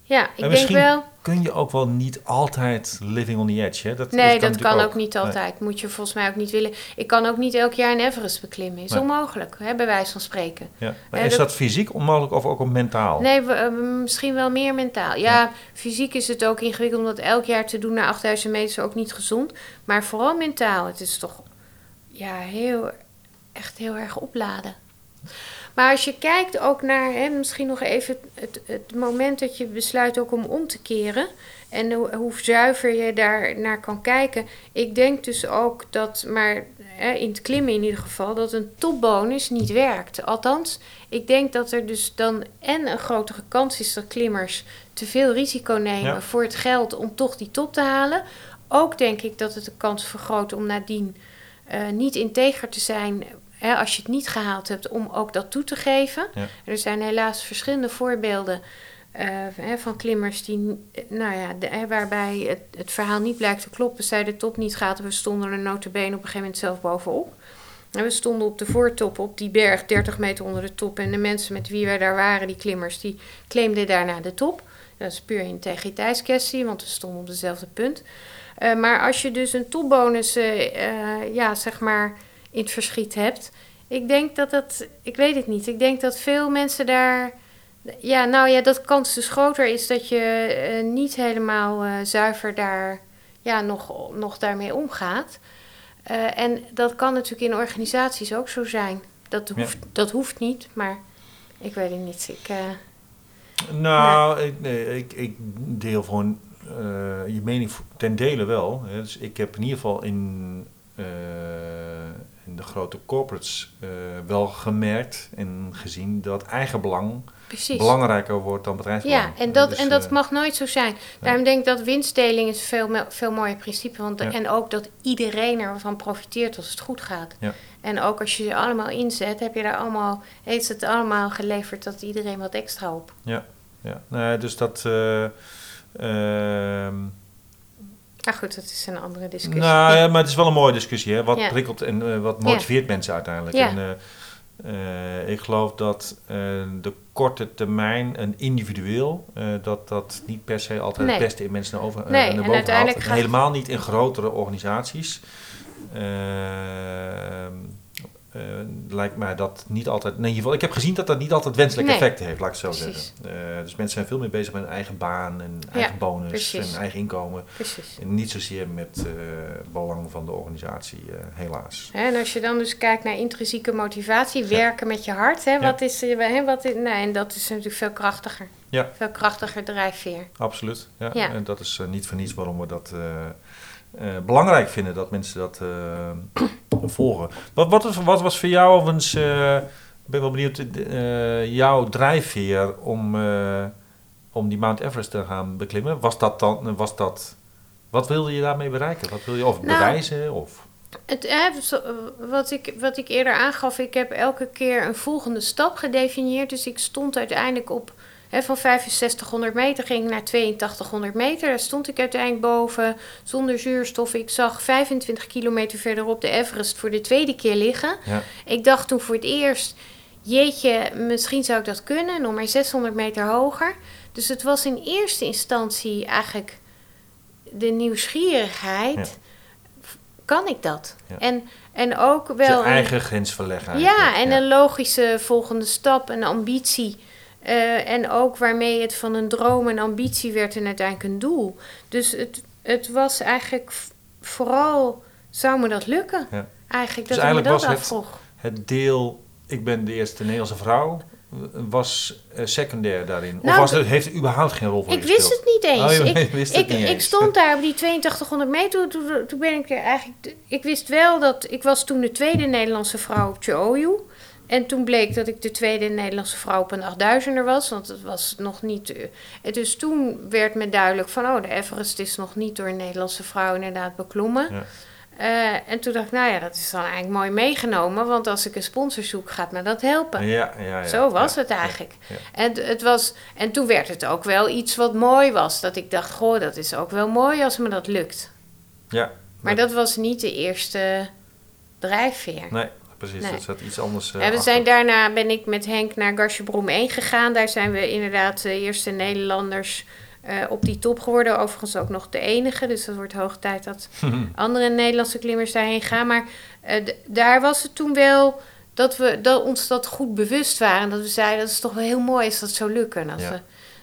ja ik denk wel... Kun je ook wel niet altijd living on the edge. Hè? Dat, Nee, dat natuurlijk kan ook niet Nee. altijd. Moet je volgens mij ook niet willen. Ik kan ook niet elk jaar een Everest beklimmen. Is Nee. onmogelijk, hè, bij wijze van spreken. Ja. Maar Eh, is dat- dat fysiek onmogelijk of ook op mentaal? Nee, we- eh, misschien wel meer mentaal. Ja, fysiek is het ook ingewikkeld om dat elk jaar te doen naar 8000 meter is ook niet gezond. Maar vooral mentaal. Het is toch ja, heel, echt heel erg opladen. Maar als je kijkt ook naar, hè, misschien nog even het, het moment dat je besluit ook om om te keren. En hoe, hoe zuiver je daar naar kan kijken. Ik denk dus ook dat, maar hè, in het klimmen in ieder geval, dat een topbonus niet werkt. Althans, ik denk dat er dus dan en een grotere kans is dat klimmers te veel risico nemen Ja. voor het geld om toch die top te halen. Ook denk ik dat het de kans vergroot om nadien eh, niet integer te zijn hè, als je het niet gehaald hebt, om ook dat toe te geven. Ja. Er zijn helaas verschillende voorbeelden eh, hè, van klimmers die, eh, nou ja, de, hè, waarbij het, het verhaal niet blijkt te kloppen. Zij de top niet gaat we stonden er notabene op een gegeven moment zelf bovenop. En we stonden op de voortop op die berg, 30 meter onder de top. En de mensen met wie wij daar waren, die klimmers, die claimden daarna de top. Dat is puur integriteitskwestie, want we stonden op dezelfde punt. Eh, maar als je dus een topbonus, ja, zeg maar, in het verschiet hebt. Ik denk dat dat, ik weet het niet. Ik denk dat veel mensen daar, ja, nou ja, dat kans dus groter is dat je eh, niet helemaal eh, zuiver daar, ja, nog, nog daarmee omgaat. Eh, en dat kan natuurlijk in organisaties ook zo zijn. Dat Ja. hoeft, dat hoeft niet, maar ik weet het niet. Ik, Nou, ik, nee, ik, ik deel gewoon je mening ten dele wel. Hè. Dus ik heb in ieder geval in, in de grote corporates eh, wel gemerkt en gezien dat eigenbelang precies. belangrijker wordt dan bedrijfsbelang. Ja, en dat, Dus, en dat eh, mag nooit zo zijn. Daarom denk ik dat winstdeling is een veel, veel mooier principe. Want, Ja. En ook dat iedereen ervan profiteert als het goed gaat. Ja. En ook als je ze allemaal inzet, heb je daar allemaal, heeft het allemaal geleverd dat iedereen wat extra op. Ja, nee, dus dat... eh, ehm, Maar goed, dat is een andere discussie. Nou Ja. maar het is wel een mooie discussie. Hè? Wat Ja. prikkelt en eh, wat motiveert mensen uiteindelijk? Ja. En, eh, eh, ik geloof dat de korte termijn en individueel, dat dat niet per se altijd Nee. het beste in mensen naar, over, Nee, naar en boven uiteindelijk haalt. Helemaal niet in grotere organisaties. Eh, lijkt mij dat niet altijd. Nee, in ieder geval, ik heb gezien dat dat niet altijd wenselijke Nee. effecten heeft, laat ik het zo Precies. zeggen. Eh, dus mensen zijn veel meer bezig met hun eigen baan en eigen bonus precies. en eigen inkomen. Precies. En niet zozeer met eh belang van de organisatie, helaas. En als je dan dus kijkt naar intrinsieke motivatie, werken met je hart, hè, wat is, hè, wat is, nee, en dat is natuurlijk veel krachtiger. Ja. Veel krachtiger drijfveer. Absoluut. Ja. En dat is niet voor niets waarom we dat belangrijk vinden dat mensen dat volgen. Wat, wat, was, wat was voor jou overigens, eh, ik ben wel benieuwd, eh, jouw drijfveer om, eh, om die Mount Everest te gaan beklimmen? Was dat dan, was dat, wat wilde je daarmee bereiken? Wat wil je, of Nou, bewijzen? Of, Het, wat, ik, wat ik eerder aangaf, ik heb elke keer een volgende stap gedefinieerd. Dus ik stond uiteindelijk op, van 6500 meter ging ik naar 8200 meter. Daar stond ik uiteindelijk boven, zonder zuurstof. Ik zag 25 kilometer verderop de Everest voor de tweede keer liggen. ja. Ik dacht toen voor het eerst, jeetje, misschien zou ik dat kunnen, nog maar 600 meter hoger. Dus het was in eerste instantie eigenlijk de nieuwsgierigheid, Ja. kan ik dat? Ja. En, en ook wel... Zijn een- eigen grens verleggen. ja, en een logische volgende stap, een ambitie. Eh, en ook waarmee het van een droom een ambitie werd en uiteindelijk een doel. Dus het, het was eigenlijk vooral, zou me dat lukken? Ja. Eigenlijk Dus dat ik me eigenlijk dat was het- afvroeg. Het deel, ik ben de eerste Nederlandse vrouw, was eh, secundair daarin. of Nou, was het, heeft het überhaupt geen rol voor Ik wist het niet eens. Oh, ik, wist het ik, niet ik eens. stond daar op die 8200 meter. Toen, toen, ben ik er eigenlijk. Ik wist wel dat. Ik was toen de tweede Nederlandse vrouw op Choyu. En toen bleek dat ik de tweede Nederlandse vrouw op een 8000er was. Want het was nog niet. eh, En dus toen werd me duidelijk van. Oh, de Everest is nog niet door een Nederlandse vrouw inderdaad beklommen. Ja. Eh, en toen dacht ik, nou ja, dat is dan eigenlijk mooi meegenomen. Want als ik een sponsor zoek, gaat me dat helpen. Ja, ja, ja. Zo was Ja, het eigenlijk. ja. En, het was, en toen werd het ook wel iets wat mooi was. Dat ik dacht, goh, dat is ook wel mooi als me dat lukt. Ja, Maar dat was niet de eerste drijfveer. nee, precies. Nee. Dat zat iets anders. eh, En we achter. zijn daarna ben ik met Henk naar Garsjebroem 1 gegaan. Daar zijn we inderdaad de eerste Nederlanders eh, op die top geworden. Overigens ook nog de enige. Dus dat wordt hoog tijd dat andere Nederlandse klimmers daarheen gaan. Maar eh, daar was het toen wel dat we dat ons dat goed bewust waren. Dat we zeiden, dat is toch wel heel mooi als dat zou lukken. Als Ja. we,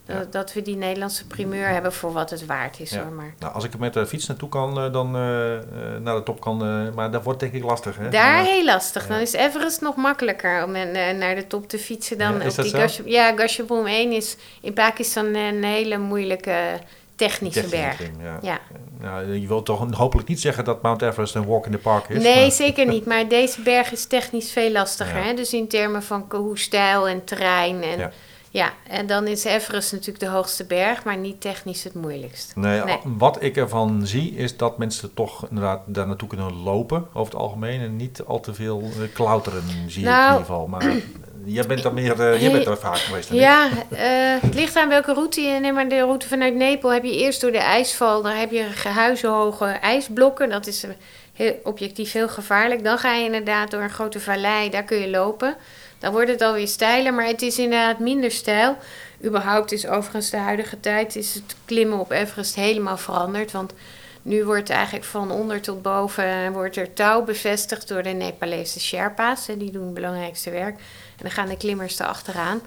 Ja. dat we die Nederlandse primeur hebben voor wat het waard is. Ja. Hoor. Maar Nou, als ik er met de fiets naartoe kan, eh, dan eh, eh, naar de top kan. maar dat wordt denk ik lastig. Hè? daar heel lastig. Dan is Everest nog makkelijker om naar de top te fietsen dan op die zo? Gashe- Ja, Gasherbom 1 is in Pakistan een hele moeilijke technische berg. ja. Ja. Nou, je wilt toch hopelijk niet zeggen dat Mount Everest een walk in the park is? Nee, maar- zeker niet. Maar deze berg is technisch veel lastiger. Ja. Hè? Dus in termen van hoe stijl en terrein. En, Ja. Ja. en dan is Everest natuurlijk de hoogste berg, maar niet technisch het moeilijkst. Nee, wat ik ervan zie is dat mensen toch inderdaad daar naartoe kunnen lopen over het algemeen en niet al te veel eh, klauteren zie ik Nou, in ieder geval. Maar jij bent daar meer, eh, jij bent daar vaak geweest dan ik. Ja, eh, het ligt aan welke route je neemt. Maar de route vanuit Nepal heb je eerst door de ijsval. Daar heb je gehuizenhoge ijsblokken. Dat is heel, objectief heel gevaarlijk. Dan ga je inderdaad door een grote vallei. Daar kun je lopen. Dan wordt het alweer steiler. Maar het is inderdaad minder stijl. Überhaupt is overigens de huidige tijd... is het klimmen op Everest helemaal veranderd. Want nu wordt eigenlijk van onder tot boven... eh, wordt er touw bevestigd door de Nepalese Sherpa's. Die doen het belangrijkste werk. En dan gaan de klimmers erachteraan.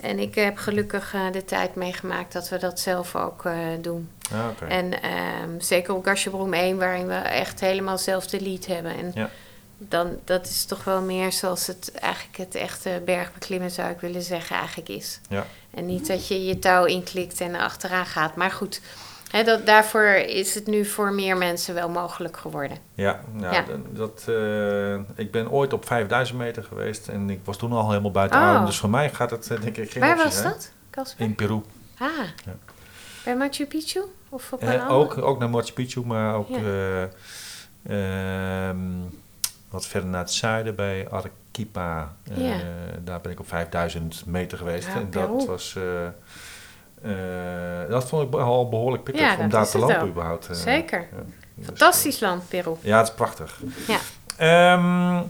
En ik heb gelukkig eh, de tijd meegemaakt dat we dat zelf ook eh, doen. Ah. En ehm, zeker op Gasjebroem 1, waarin we echt helemaal zelf de lead hebben. En Ja. Dan, dat is toch wel meer zoals het eigenlijk het echte bergbeklimmen, zou ik willen zeggen, eigenlijk is. Ja. En niet dat je je touw inklikt en erachteraan gaat. Maar goed, hè, dat, daarvoor is het nu voor meer mensen wel mogelijk geworden. Ja, nou, Ja. Dat, eh, ik ben ooit op 5000 meter geweest en ik was toen al helemaal buiten Oh. adem. Dus voor mij gaat het eh, denk ik geen Waar was dat? In Peru. Ah, Ja. bij Machu Picchu? Of op Eh, ook, ook naar Machu Picchu, maar ook Ja. eh, ehm, wat verder naar het zuiden bij Arequipa. Eh, Ja. Daar ben ik op 5000 meter geweest. Ja, en dat Peru. was... eh, eh, dat vond ik al behoorlijk pittig Ja, om dat daar te lopen ook. überhaupt. Zeker. Ja. Dus, Fantastisch land, Peru. ja, het is prachtig. Ja. Ehm,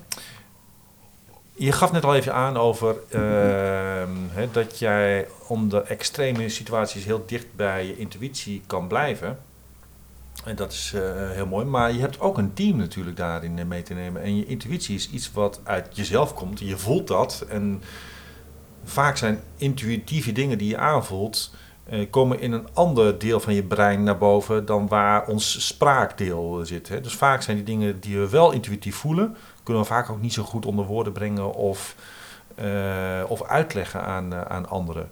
je gaf net al even aan over ehm, dat jij onder extreme situaties heel dicht bij je intuïtie kan blijven. En dat is eh, heel mooi. Maar je hebt ook een team natuurlijk daarin eh, mee te nemen. En je intuïtie is iets wat uit jezelf komt. Je voelt dat. En vaak zijn intuïtieve dingen die je aanvoelt. eh, komen in een ander deel van je brein naar boven dan waar ons spraakdeel zit. Dus vaak zijn die dingen die we wel intuïtief voelen, kunnen we vaak ook niet zo goed onder woorden brengen of, of uitleggen aan, aan anderen.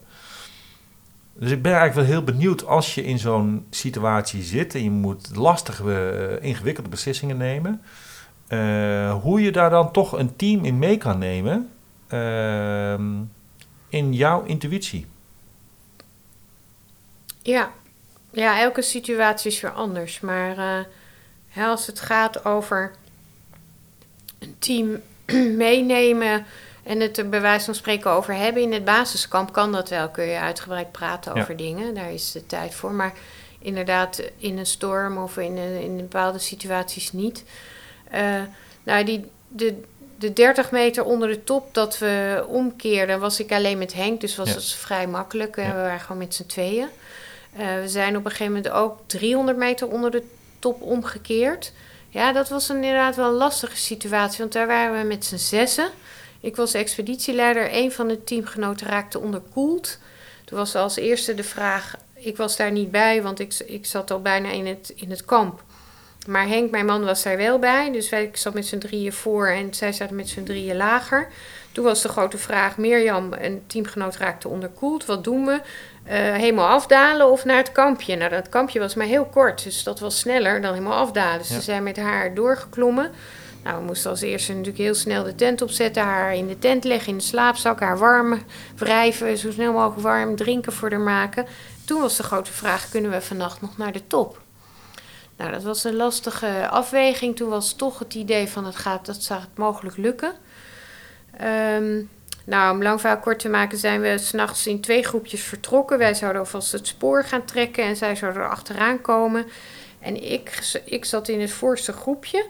Dus ik ben eigenlijk wel heel benieuwd als je in zo'n situatie zit en je moet lastige, eh, ingewikkelde beslissingen nemen, eh, hoe je daar dan toch een team in mee kan nemen ehm, in jouw intuïtie. Ja. ja, elke situatie is weer anders. Maar eh, als het gaat over een team meenemen en het er bij wijze van spreken over hebben in het basiskamp, kan dat wel. Kun je uitgebreid praten Ja. over dingen, daar is de tijd voor. Maar inderdaad, in een storm of in, een, in bepaalde situaties niet. Eh, nou, die, de, de 30 meter onder de top dat we omkeerden, was ik alleen met Henk. Dus was Ja. het vrij makkelijk. Eh, Ja. We waren gewoon met z'n tweeën. Eh, we zijn op een gegeven moment ook 300 meter onder de top omgekeerd. Ja, dat was inderdaad wel een lastige situatie, want daar waren we met z'n zessen. Ik was expeditieleider. Een van de teamgenoten raakte onderkoeld. Toen was als eerste de vraag... Ik was daar niet bij, want ik, ik zat al bijna in het, in het kamp. Maar Henk, mijn man, was daar wel bij. Dus wij, ik zat met z'n drieën voor en zij zaten met z'n drieën lager. Toen was de grote vraag, Mirjam, een teamgenoot, raakte onderkoeld. Wat doen we? Uh, helemaal afdalen of naar het kampje? Nou, dat kampje was maar heel kort, dus dat was sneller dan helemaal afdalen. Dus ja. ze zijn met haar doorgeklommen. Nou, we moesten als eerste natuurlijk heel snel de tent opzetten, haar in de tent leggen, in de slaapzak, haar warm wrijven, zo snel mogelijk warm, drinken voor haar maken. Toen was de grote vraag, kunnen we vannacht nog naar de top? Nou, dat was een lastige afweging. Toen was toch het idee van het gaat, dat zou het mogelijk lukken. Um, nou, om lang verhaal kort te maken zijn we s'nachts in twee groepjes vertrokken. Wij zouden alvast het spoor gaan trekken en zij zouden er achteraan komen. En ik, ik zat in het voorste groepje.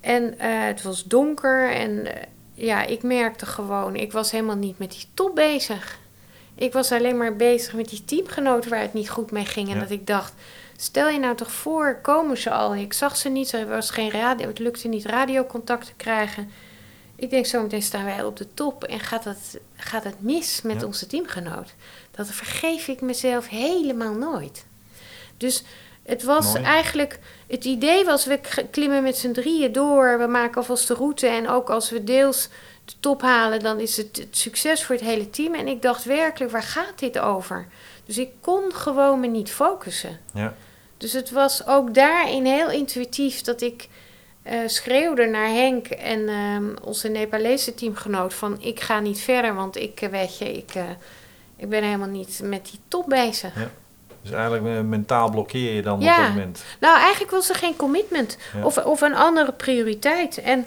En uh, het was donker en uh, ja, ik merkte gewoon, ik was helemaal niet met die top bezig. Ik was alleen maar bezig met die teamgenoten waar het niet goed mee ging. En ja. dat ik dacht, stel je nou toch voor, komen ze al? Ik zag ze niet, er was geen radio, het lukte niet radiocontact te krijgen. Ik denk, zometeen staan wij op de top en gaat het, gaat het mis met ja. onze teamgenoot. Dat vergeef ik mezelf helemaal nooit. Dus het was Mooi. eigenlijk, het idee was, we klimmen met z'n drieën door, we maken alvast de route en ook als we deels de top halen, dan is het, het succes voor het hele team. En ik dacht werkelijk, waar gaat dit over? Dus ik kon gewoon me niet focussen. Ja. Dus het was ook daarin heel intuïtief dat ik uh, schreeuwde naar Henk en uh, onze Nepalese teamgenoot van ik ga niet verder, want ik weet je, ik, uh, ik ben helemaal niet met die top bezig. Ja. Dus eigenlijk mentaal blokkeer je dan ja. op dat moment. Nou, eigenlijk was er geen commitment ja. of, of een andere prioriteit. En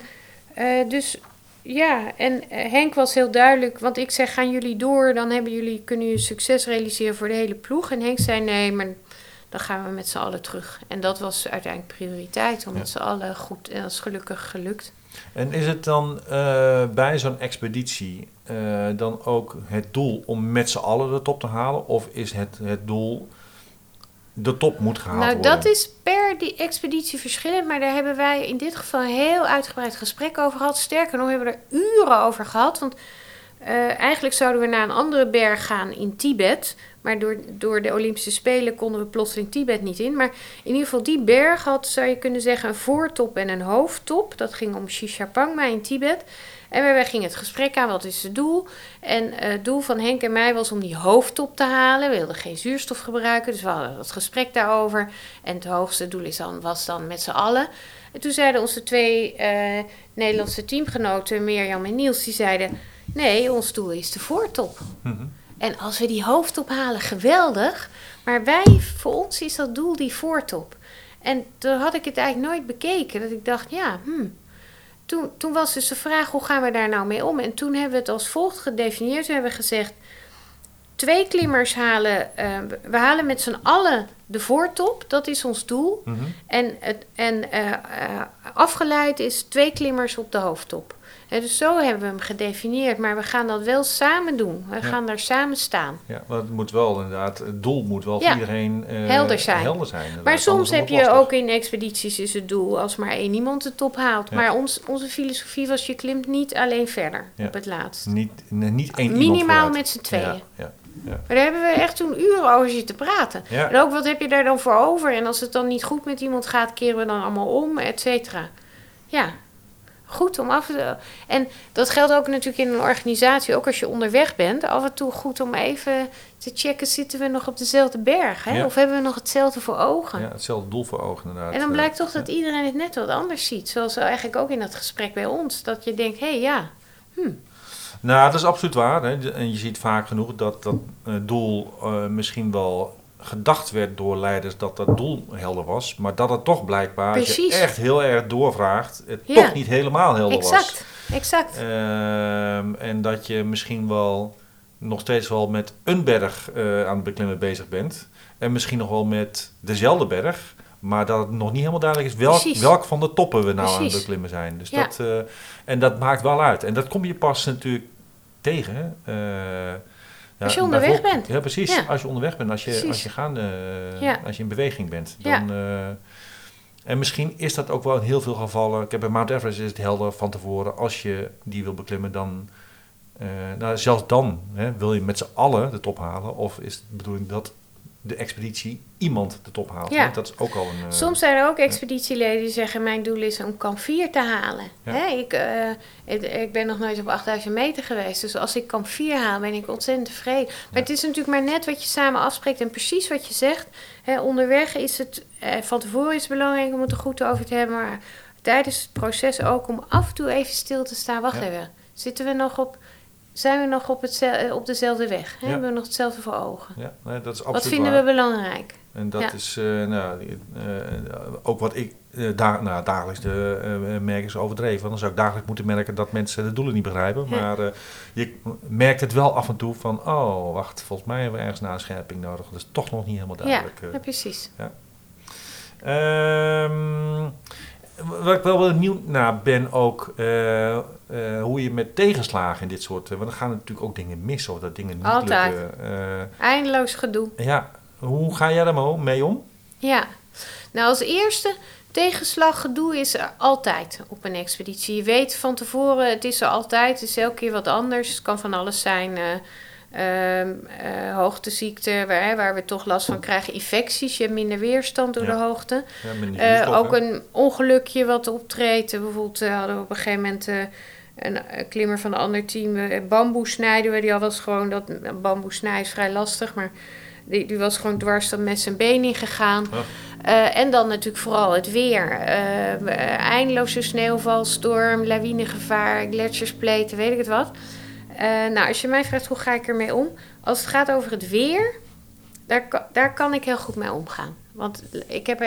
uh, dus ja, en Henk was heel duidelijk, want ik zeg gaan jullie door, dan hebben jullie, kunnen jullie succes realiseren voor de hele ploeg. En Henk zei nee, maar dan gaan we met z'n allen terug. En dat was uiteindelijk prioriteit, om ja. met z'n allen goed, en dat is gelukkig gelukt. En is het dan uh, bij zo'n expeditie uh, dan ook het doel om met z'n allen de top te halen? Of is het het doel de top moet gehaald nou, worden? Nou, dat is per die expeditie verschillend. Maar daar hebben wij in dit geval een heel uitgebreid gesprek over gehad. Sterker nog, hebben we er uren over gehad. Want uh, eigenlijk zouden we naar een andere berg gaan in Tibet. Maar door, door de Olympische Spelen konden we plotseling Tibet niet in. Maar in ieder geval, die berg had, zou je kunnen zeggen, een voortop en een hoofdtop. Dat ging om Shishapangma in Tibet. En wij gingen het gesprek aan, wat is het doel? En uh, het doel van Henk en mij was om die hoofdtop te halen. We wilden geen zuurstof gebruiken, dus we hadden het gesprek daarover. En het hoogste doel is dan, was dan met z'n allen. En toen zeiden onze twee uh, Nederlandse teamgenoten, Mirjam en Niels, die zeiden... Nee, ons doel is de voortop. Mm -hmm. En als we die hoofdtop halen, geweldig. Maar wij, voor ons is dat doel die voortop. En toen had ik het eigenlijk nooit bekeken. Dat ik dacht, ja, hmm. Toen, toen was dus de vraag, hoe gaan we daar nou mee om? En toen hebben we het als volgt gedefinieerd. We hebben gezegd, twee klimmers halen... Uh, we halen met z'n allen de voortop. Dat is ons doel. Mm -hmm. En, het, en uh, uh, afgeleid is twee klimmers op de hoofdtop. En dus zo hebben we hem gedefinieerd, maar we gaan dat wel samen doen. We ja. gaan daar samen staan. Ja, maar het moet wel inderdaad, het doel moet wel voor iedereen uh, helder zijn. Helder zijn maar soms heb je lastig. ook in expedities is het doel als maar één iemand de top haalt. Ja. Maar ons, onze filosofie was, je klimt niet alleen verder op het laatst. Niet, niet één Minimaal met z'n tweeën. Ja. Maar daar hebben we echt toen uren over zitten praten. En ook wat heb je daar dan voor over? En als het dan niet goed met iemand gaat, keren we dan allemaal om, et cetera. Ja, goed om af te... En dat geldt ook natuurlijk in een organisatie, ook als je onderweg bent. Af en toe goed om even te checken, zitten we nog op dezelfde berg? Hè? Ja. Of hebben we nog hetzelfde voor ogen? Ja, hetzelfde doel voor ogen inderdaad. En dan blijkt toch dat iedereen het net wat anders ziet. Zoals eigenlijk ook in dat gesprek bij ons. Dat je denkt, hé hey, ja, hm. Nou, dat is absoluut waar. Hè. En je ziet vaak genoeg dat dat uh, doel uh, misschien wel gedacht werd door leiders dat dat doel helder was, maar dat het toch blijkbaar, Precies. als je echt heel erg doorvraagt, het ja. toch niet helemaal helder exact. was. Exact, uh, en dat je misschien wel nog steeds wel met een berg uh, aan het beklimmen bezig bent. En misschien nog wel met dezelfde berg, maar dat het nog niet helemaal duidelijk is welk, welk van de toppen we nou Precies. aan het beklimmen zijn. Dus ja. dat, uh, en dat maakt wel uit. En dat kom je pas natuurlijk tegen. Uh, Ja, Als je onderweg bent. Ja, precies. Ja. Als je onderweg bent, als je, Precies. als je, gaan, eh, Ja. als je in beweging bent. Ja. Dan, eh, en misschien is dat ook wel in heel veel gevallen. Ik heb bij Mount Everest is het helder van tevoren. Als je die wil beklimmen, dan. eh, nou, zelfs dan hè, wil je met z'n allen de top halen. Of is het de bedoeling dat de expeditie iemand de top haalt? Ja. hè? Dat is ook al een. eh, Soms zijn er ook expeditieleden die zeggen: Mijn doel is om kamp 4 te halen. Ja. Hè, ik, eh, ik, ik ben nog nooit op 8000 meter geweest. Dus als ik kamp 4 haal, ben ik ontzettend tevreden. Maar Ja. het is natuurlijk maar net wat je samen afspreekt. En precies wat je zegt. Hè, onderweg is het eh, van tevoren is het belangrijk om het er goed over te hebben. Maar tijdens het proces ook om af en toe even stil te staan. Wacht even. Zitten we nog op. Zijn we nog op, hetzel- eh, op dezelfde weg? Hè? Ja. Hebben we nog hetzelfde voor ogen? ja, nee, dat is absoluut Wat vinden waar. we belangrijk? En dat Ja. is eh, nou, eh, ook wat ik da nou, dagelijks de, merk is overdreven. Want dan zou ik dagelijks moeten merken dat mensen de doelen niet begrijpen. Ja. Maar je merkt het wel af en toe van, oh wacht, volgens mij hebben we ergens nascherping nodig. Dat is toch nog niet helemaal Ja, duidelijk. eh. ja, precies. Ehm, wat ik wel benieuwd naar ben ook, eh, eh, hoe je met tegenslagen in dit soort... eh, want dan gaan natuurlijk ook dingen mis of dat dingen niet Altijd. lukken. Eindeloos gedoe. ja, hoe ga jij daar mee om? Ja, nou als eerste, tegenslag, gedoe is er altijd op een expeditie. Je weet van tevoren, het is er altijd, het is elke keer wat anders. Het kan van alles zijn, eh, hoogteziekte, waar, waar we toch last van krijgen, infecties. Je hebt minder weerstand door Ja. de hoogte. Ja, Eh, ook hè? een ongelukje wat optreedt. Eh, Bijvoorbeeld hadden we op een gegeven moment een klimmer van een ander team bamboe snijden. we. Die had was gewoon dat bamboe snijden is vrij lastig, maar die, die was gewoon dwars dan met zijn been ingegaan. Oh. En dan natuurlijk vooral het weer. Eh, eindeloze sneeuwval, storm, lawinegevaar, gletsjerspleten, weet ik het wat. Eh, nou, als je mij vraagt hoe ga ik ermee om, als het gaat over het weer, daar, daar kan ik heel goed mee omgaan. Want ik heb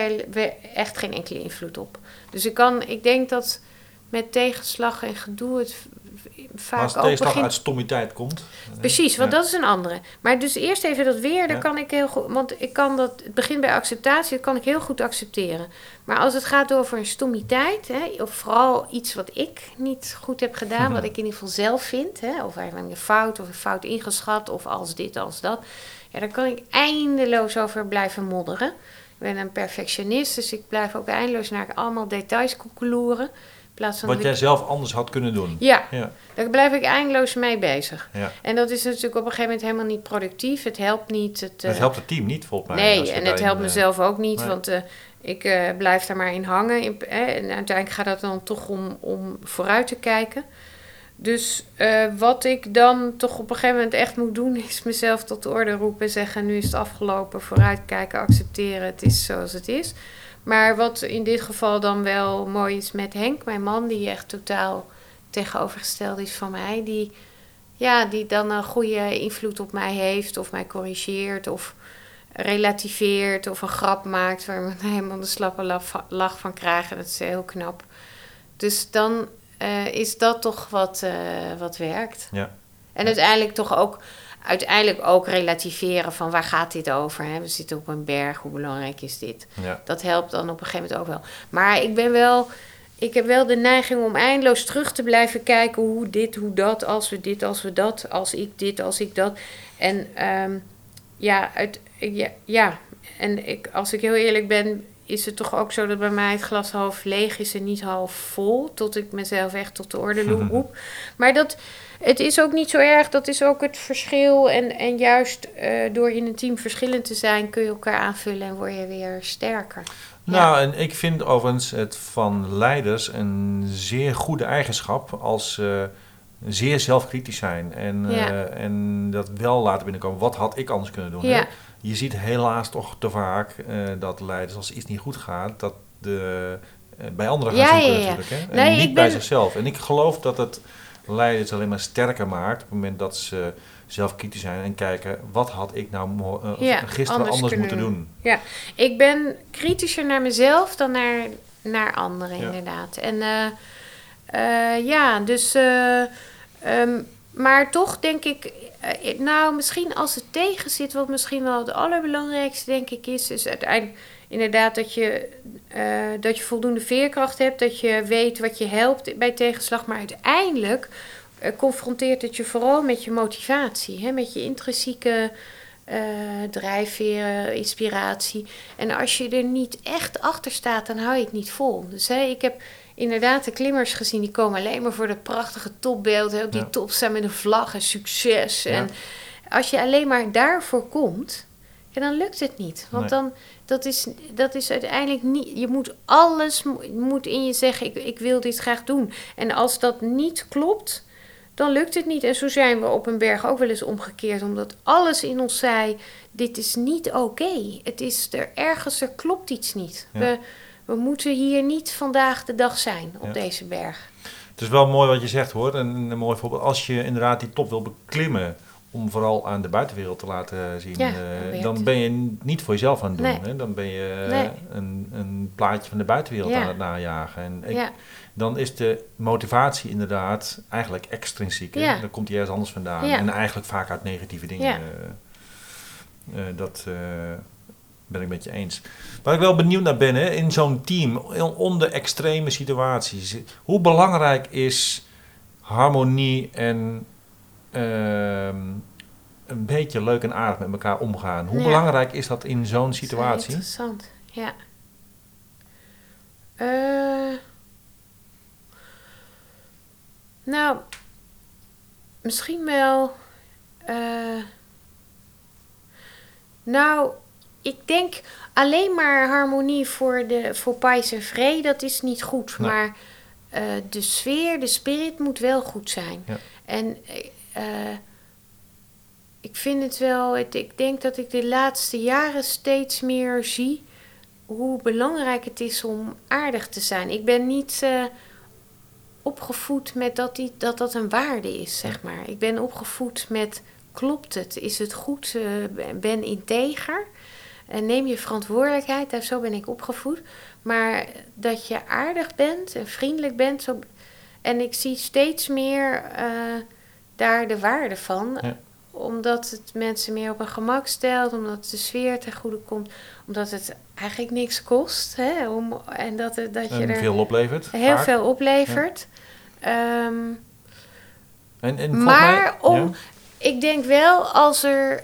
echt geen enkele invloed op. Dus ik, kan, ik denk dat met tegenslag en gedoe het v- Maar vaak als tegenslag begint... uit stommiteit komt. Precies, want Ja. dat is een andere. Maar dus eerst even dat weer, daar Ja. kan ik heel goed... Want ik kan dat, het begint bij acceptatie, dat kan ik heel goed accepteren. Maar als het gaat over een stommiteit, hè, of vooral iets wat ik niet goed heb gedaan... Wat ik in ieder geval zelf vind, hè, of eigenlijk een fout of een fout ingeschat... of als dit, als dat... Ja, daar kan ik eindeloos over blijven modderen. Ik ben een perfectionist, dus ik blijf ook eindeloos naar allemaal details koekeloeren. In plaats van Wat dat jij ik- zelf anders had kunnen doen. Ja, Ja, daar blijf ik eindeloos mee bezig. ja. En dat is natuurlijk op een gegeven moment helemaal niet productief. Het helpt niet. Het, eh, Het helpt het team niet, volgens mij. nee, en het helpt eh, mezelf ook niet, nee. want eh, ik eh, blijf daar maar in hangen. In- en uiteindelijk gaat het dan toch om, om vooruit te kijken. Dus eh, wat ik dan toch op een gegeven moment echt moet doen, is mezelf tot de orde roepen en zeggen: nu is het afgelopen, vooruitkijken, accepteren, het is zoals het is. Maar wat in dit geval dan wel mooi is met Henk, mijn man, die echt totaal tegenovergesteld is van mij, die, ja, die dan een goede invloed op mij heeft, of mij corrigeert, of relativeert, of een grap maakt waar we helemaal de slappe lach van, krijgen. Dat is heel knap. Dus dan eh, is dat toch wat, eh, wat werkt. Ja. En uiteindelijk toch ook, uiteindelijk ook relativeren van waar gaat dit over? Hè? We zitten op een berg, hoe belangrijk is dit? Ja. Dat helpt dan op een gegeven moment ook wel. Maar ik ben wel, ik heb wel de neiging om eindeloos terug te blijven kijken hoe dit, hoe dat, als we dit, als we dat, als ik dit, als ik dat. En ehm, ja, uit, ja, ja, en ik, als ik heel eerlijk ben, is het toch ook zo dat bij mij het glas half leeg is en niet half vol. Tot ik mezelf echt tot de orde roep. Maar dat, het is ook niet zo erg. Dat is ook het verschil. En, en juist eh, door in een team verschillend te zijn, kun je elkaar aanvullen en word je weer sterker. Nou, en ik vind overigens het van leiders een zeer goede eigenschap als ze zeer zelfkritisch zijn. En, Ja. eh, en dat wel laten binnenkomen. Wat had ik anders kunnen doen? hè? Ja, Je ziet helaas toch te vaak eh, dat leiders, als iets niet goed gaat, dat de, eh, bij anderen gaan Ja, zoeken ja, ja. natuurlijk. Hè? En Nee, niet ik bij ben- zichzelf. En ik geloof dat het leiders alleen maar sterker maakt op het moment dat ze zelf kritisch zijn en kijken, wat had ik nou Ja, gisteren anders moeten doen. doen? ik ben kritischer naar mezelf dan naar, naar anderen, Ja. inderdaad. En ja, dus. eh, ehm, maar toch denk ik. Eh, nou, misschien als het tegen zit, wat misschien wel het allerbelangrijkste, denk ik, is, is uiteindelijk inderdaad dat je, eh, dat je voldoende veerkracht hebt, dat je weet wat je helpt bij tegenslag. Maar uiteindelijk eh, confronteert het je vooral met je motivatie, hè, met je intrinsieke eh, drijfveren, inspiratie. En als je er niet echt achter staat, dan hou je het niet vol. Dus hè, ik heb inderdaad de klimmers gezien, die komen alleen maar voor dat prachtige topbeeld. Hè, op die Ja. top staan met een vlag en succes. Ja. En als je alleen maar daarvoor komt, ja, dan lukt het niet. Want Nee. dan, dat is, dat is uiteindelijk niet, je moet alles mo- moet in je zeggen, ik, ik wil dit graag doen. En als dat niet klopt, dan lukt het niet. En zo zijn we op een berg ook wel eens omgekeerd, omdat alles in ons zei, dit is niet oké. Het is er ergens, er klopt iets niet. Ja. We, we moeten hier niet vandaag de dag zijn op Ja. deze berg. Het is wel mooi wat je zegt hoor. En een mooi voorbeeld. Als je inderdaad die top wil beklimmen. Om vooral aan de buitenwereld te laten zien. Ja, eh, dan ben je niet voor jezelf aan het doen. Nee. Hè? Dan ben je eh, Nee. een, een plaatje van de buitenwereld Ja. aan het najagen. En ik- dan is de motivatie inderdaad eigenlijk extrinsiek. Dan komt die ergens anders vandaan. En eigenlijk vaak uit negatieve dingen. Eh, eh, dat eh, ben ik met je eens. Waar ik wel benieuwd naar ben, hè, in zo'n team, onder extreme situaties. Hoe belangrijk is harmonie en ehm, een beetje leuk en aardig met elkaar omgaan? Hoe Ja. belangrijk is dat in zo'n situatie? Interessant, ja. Eh, nou, misschien wel. eh, nou, ik denk alleen maar harmonie voor, de, voor Pais en Vree, dat is niet goed. Nee. Maar eh, de sfeer, de spirit moet wel goed zijn. Ja. En eh, ik vind het wel, het- ik denk dat ik de laatste jaren steeds meer zie hoe belangrijk het is om aardig te zijn. Ik ben niet eh, opgevoed met dat, die, dat dat een waarde is, zeg maar. Ik ben opgevoed met klopt het? Is het goed? Ben integer? En neem je verantwoordelijkheid. Daar, zo ben ik opgevoed. Maar dat je aardig bent en vriendelijk bent. Zo, en ik zie steeds meer eh, daar de waarde van. Ja. Omdat het mensen meer op een gemak stelt. Omdat de sfeer ten goede komt. Omdat het eigenlijk niks kost. Hè, om, en dat, het- dat je En er veel oplevert. heel vaak. veel oplevert. Ehm, En, maar mij- om, ja? ik denk wel als er, eh,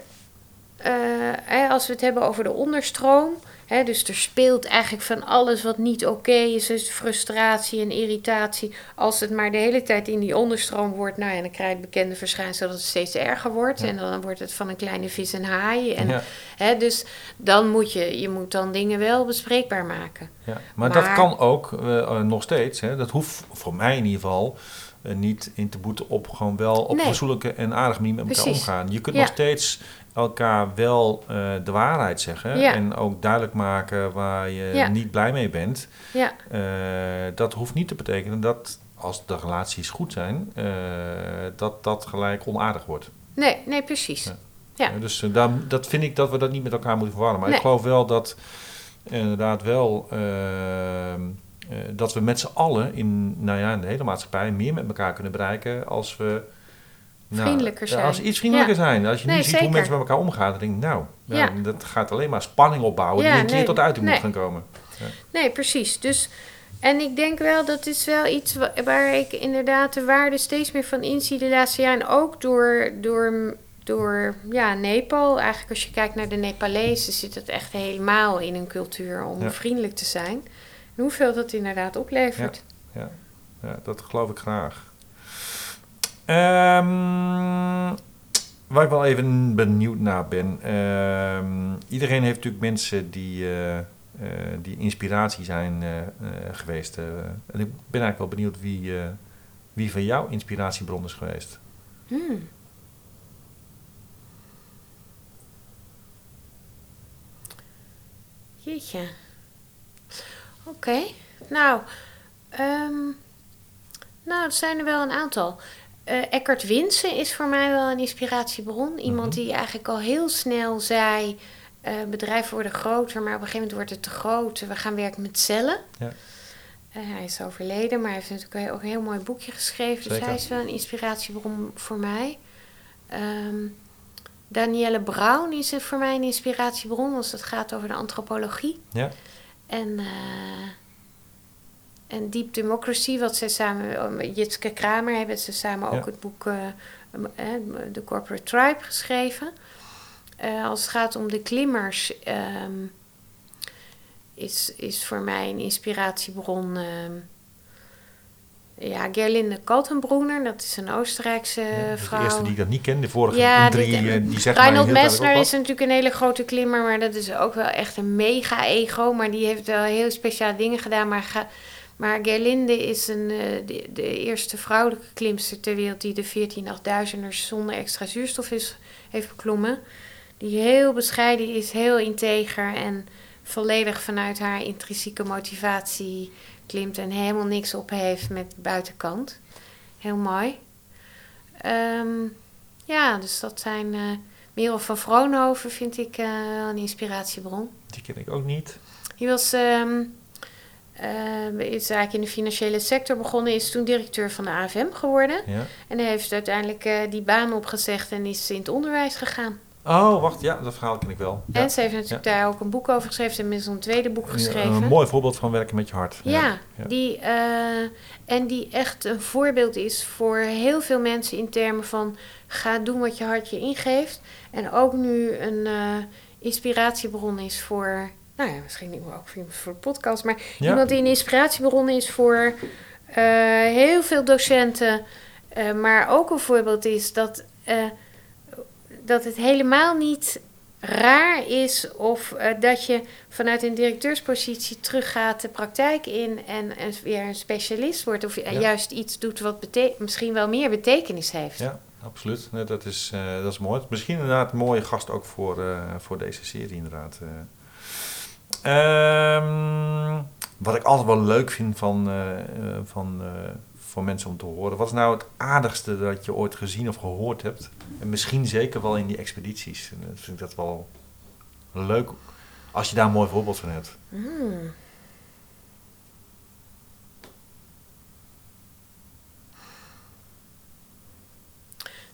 hè, als we het hebben over de onderstroom, hè, dus er speelt eigenlijk van alles wat niet oké is, dus frustratie en irritatie. Als het maar de hele tijd in die onderstroom wordt, nou ja, dan krijg je het bekende verschijnsel dat het steeds erger wordt. Ja. En dan wordt het van een kleine vis en haai. En, ja. hè, dus dan moet je, je moet dan dingen wel bespreekbaar maken. Ja, maar, dat kan ook eh, eh, nog steeds. Hè. Dat hoeft voor mij in ieder geval eh, niet in te boeten op gewoon wel op Nee. en aardige manier met elkaar Precies. omgaan. Je kunt Ja. nog steeds elkaar wel eh, de waarheid zeggen Ja. en ook duidelijk maken waar je Ja. niet blij mee bent. Ja, Eh, dat hoeft niet te betekenen dat als de relaties goed zijn, eh, dat dat gelijk onaardig wordt. nee, nee, precies. Ja. Dus daar- dat vind ik dat we dat niet met elkaar moeten verwarren. Maar ik geloof wel dat inderdaad wel ehm, eh, dat we met z'n allen in, nou ja, in de hele maatschappij meer met elkaar kunnen bereiken als we Vriendelijker ja, zijn. Als iets vriendelijker zijn. Als je Nee, nu ziet hoe mensen met elkaar omgaan, dan denk ik, nou, nou, Ja. dat gaat alleen maar spanning opbouwen Ja, die een keer nee, tot uiting nee. moet gaan komen. Nee, precies. Dus, en ik denk wel, dat is wel iets wa- waar ik inderdaad de waarde steeds meer van inzie de laatste jaren. Ook door, door, door ja, Nepal. Eigenlijk als je kijkt naar de Nepalezen zit het echt helemaal in hun cultuur om Ja. vriendelijk te zijn. En hoeveel dat inderdaad oplevert. Ja, dat geloof ik graag. Ehm, waar ik wel even benieuwd naar ben. ehm, iedereen heeft natuurlijk mensen die, eh, eh, die inspiratie zijn eh, geweest. en ik ben eigenlijk wel benieuwd wie, wie van jouw inspiratiebron is geweest. Hmm. Jeetje. Oké. Nou, ehm, nou, het zijn er wel een aantal. Eh Eckhart Winsen is voor mij wel een inspiratiebron. Iemand Mhm. die eigenlijk al heel snel zei... eh, bedrijven worden groter, maar op een gegeven moment wordt het te groot. We gaan werken met cellen. Ja. Eh, hij is overleden, maar hij heeft natuurlijk ook een heel mooi boekje geschreven. Dus hij is wel een inspiratiebron voor mij. Ehm, Danielle Brown is voor mij een inspiratiebron als het gaat over de antropologie. Ja, En, en Deep Democracy, wat zij samen met Jitske Kramer hebben ze samen ook het boek eh, eh, The Corporate Tribe geschreven. Eh, als het gaat om de klimmers, ehm, is, is voor mij een inspiratiebron. ehm, ja, Gerlinde Kaltenbrunner, dat is een Oostenrijkse Ja, vrouw. de eerste die ik dat niet ken. De vorige Ja, drie, eh, die zegt mij Reinhold Messner is natuurlijk een hele grote klimmer, maar dat is ook wel echt een mega ego. Maar die heeft wel heel speciale dingen gedaan. Maar, ga, maar Gerlinde is een, eh, de, de eerste vrouwelijke klimster ter wereld die de 14 8000ers zonder extra zuurstof is, heeft beklommen. Die heel bescheiden is, heel integer en volledig vanuit haar intrinsieke motivatie klimt en helemaal niks op heeft met de buitenkant. Heel mooi. Ehm, ja, dus dat zijn. eh Merel van Vroonhoven vind ik eh, een inspiratiebron. Die ken ik ook niet. Die was. ehm, eh, is eigenlijk in de financiële sector begonnen, is toen directeur van de AFM geworden. Ja. En hij heeft uiteindelijk eh, die baan opgezegd en is in het onderwijs gegaan. Oh, wacht. Ja, dat verhaal ken ik wel. Ja. En ze heeft natuurlijk daar ook een boek over geschreven. Ze heeft inmiddels een tweede boek geschreven. Een mooi voorbeeld van werken met je hart. Ja, ja. Die, eh, en die echt een voorbeeld is voor heel veel mensen in termen van ga doen wat je hart je ingeeft. En ook nu een inspiratiebron is voor, nou ja, misschien niet ook voor, de podcast, maar Ja. iemand die een inspiratiebron is voor eh, heel veel docenten. eh, maar ook een voorbeeld is dat, eh, dat het helemaal niet raar is of dat je vanuit een directeurspositie teruggaat de praktijk in en, en weer een specialist wordt of Ja. juist iets doet wat misschien wel meer betekenis heeft. Ja, absoluut. Nee, dat, is, dat is mooi. Misschien inderdaad een mooie gast ook voor, voor deze serie inderdaad. Ehm, wat ik altijd wel leuk vind van, eh, eh, van, eh, voor mensen om te horen. Wat is nou het aardigste dat je ooit gezien of gehoord hebt? En misschien zeker wel in die expedities. En dat vind ik dat wel leuk als je daar een mooi voorbeeld van hebt. Hmm.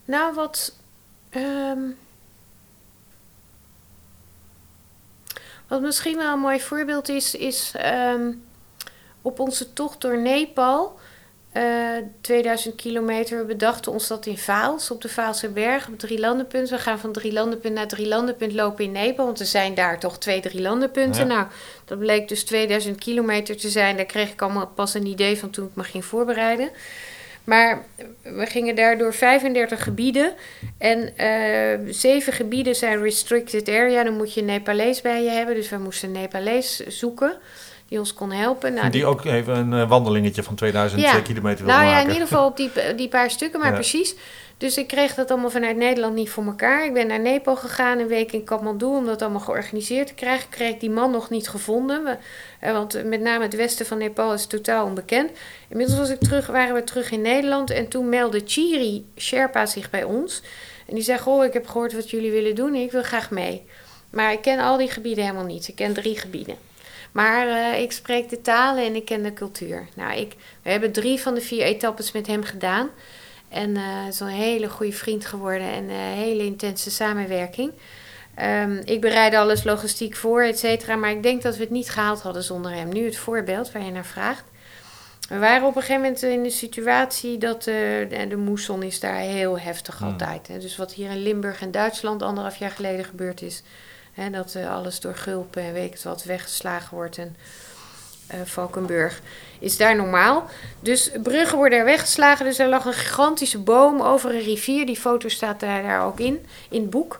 Nou, wat. ehm, wat misschien wel een mooi voorbeeld is, is ehm, op onze tocht door Nepal. eh 2000 kilometer. We bedachten ons dat in Vaals, op de Vaalse berg, op drie landenpunten. We gaan van drie landenpunt naar drie landenpunt lopen in Nepal, want er zijn daar toch twee drie landenpunten. Ja. Nou, dat bleek dus 2000 kilometer te zijn. Daar kreeg ik allemaal pas een idee van toen ik me ging voorbereiden. Maar we gingen daar door 35 gebieden. En eh, zeven gebieden zijn restricted area. Dan moet je Nepalees bij je hebben. Dus we moesten Nepalees zoeken die ons kon helpen. Nou, die ook even een eh, wandelingetje van 2000 Ja. kilometer wil nou ja, maken. in ieder geval op die, die paar stukken, maar Ja. precies. Dus ik kreeg dat allemaal vanuit Nederland niet voor elkaar. Ik ben naar Nepal gegaan, een week in Kathmandu, om dat allemaal georganiseerd te krijgen. Ik kreeg die man nog niet gevonden, we- eh, want met name het westen van Nepal is totaal onbekend. Inmiddels was ik terug, waren we terug in Nederland en toen meldde Chiri Sherpa zich bij ons. En die zei, goh, ik heb gehoord wat jullie willen doen en ik wil graag mee. Maar ik ken al die gebieden helemaal niet. Ik ken drie gebieden. Maar eh, ik spreek de talen en ik ken de cultuur. Nou, ik, we hebben drie van de vier etappes met hem gedaan. En eh het is een hele goede vriend geworden en een hele intense samenwerking. Ehm, ik bereidde alles logistiek voor, et cetera. Maar ik denk dat we het niet gehaald hadden zonder hem. Nu het voorbeeld waar je naar vraagt. We waren op een gegeven moment in de situatie dat eh, de, de moesson is daar heel heftig Hmm. altijd. Hè. Dus wat hier in Limburg en Duitsland anderhalf jaar geleden gebeurd is. Dat eh, alles door gulpen en weet ik wat weggeslagen wordt. En eh, Valkenburg is daar normaal. Dus bruggen worden er weggeslagen. Dus er lag een gigantische boom over een rivier. Die foto staat daar, ook in, in het boek.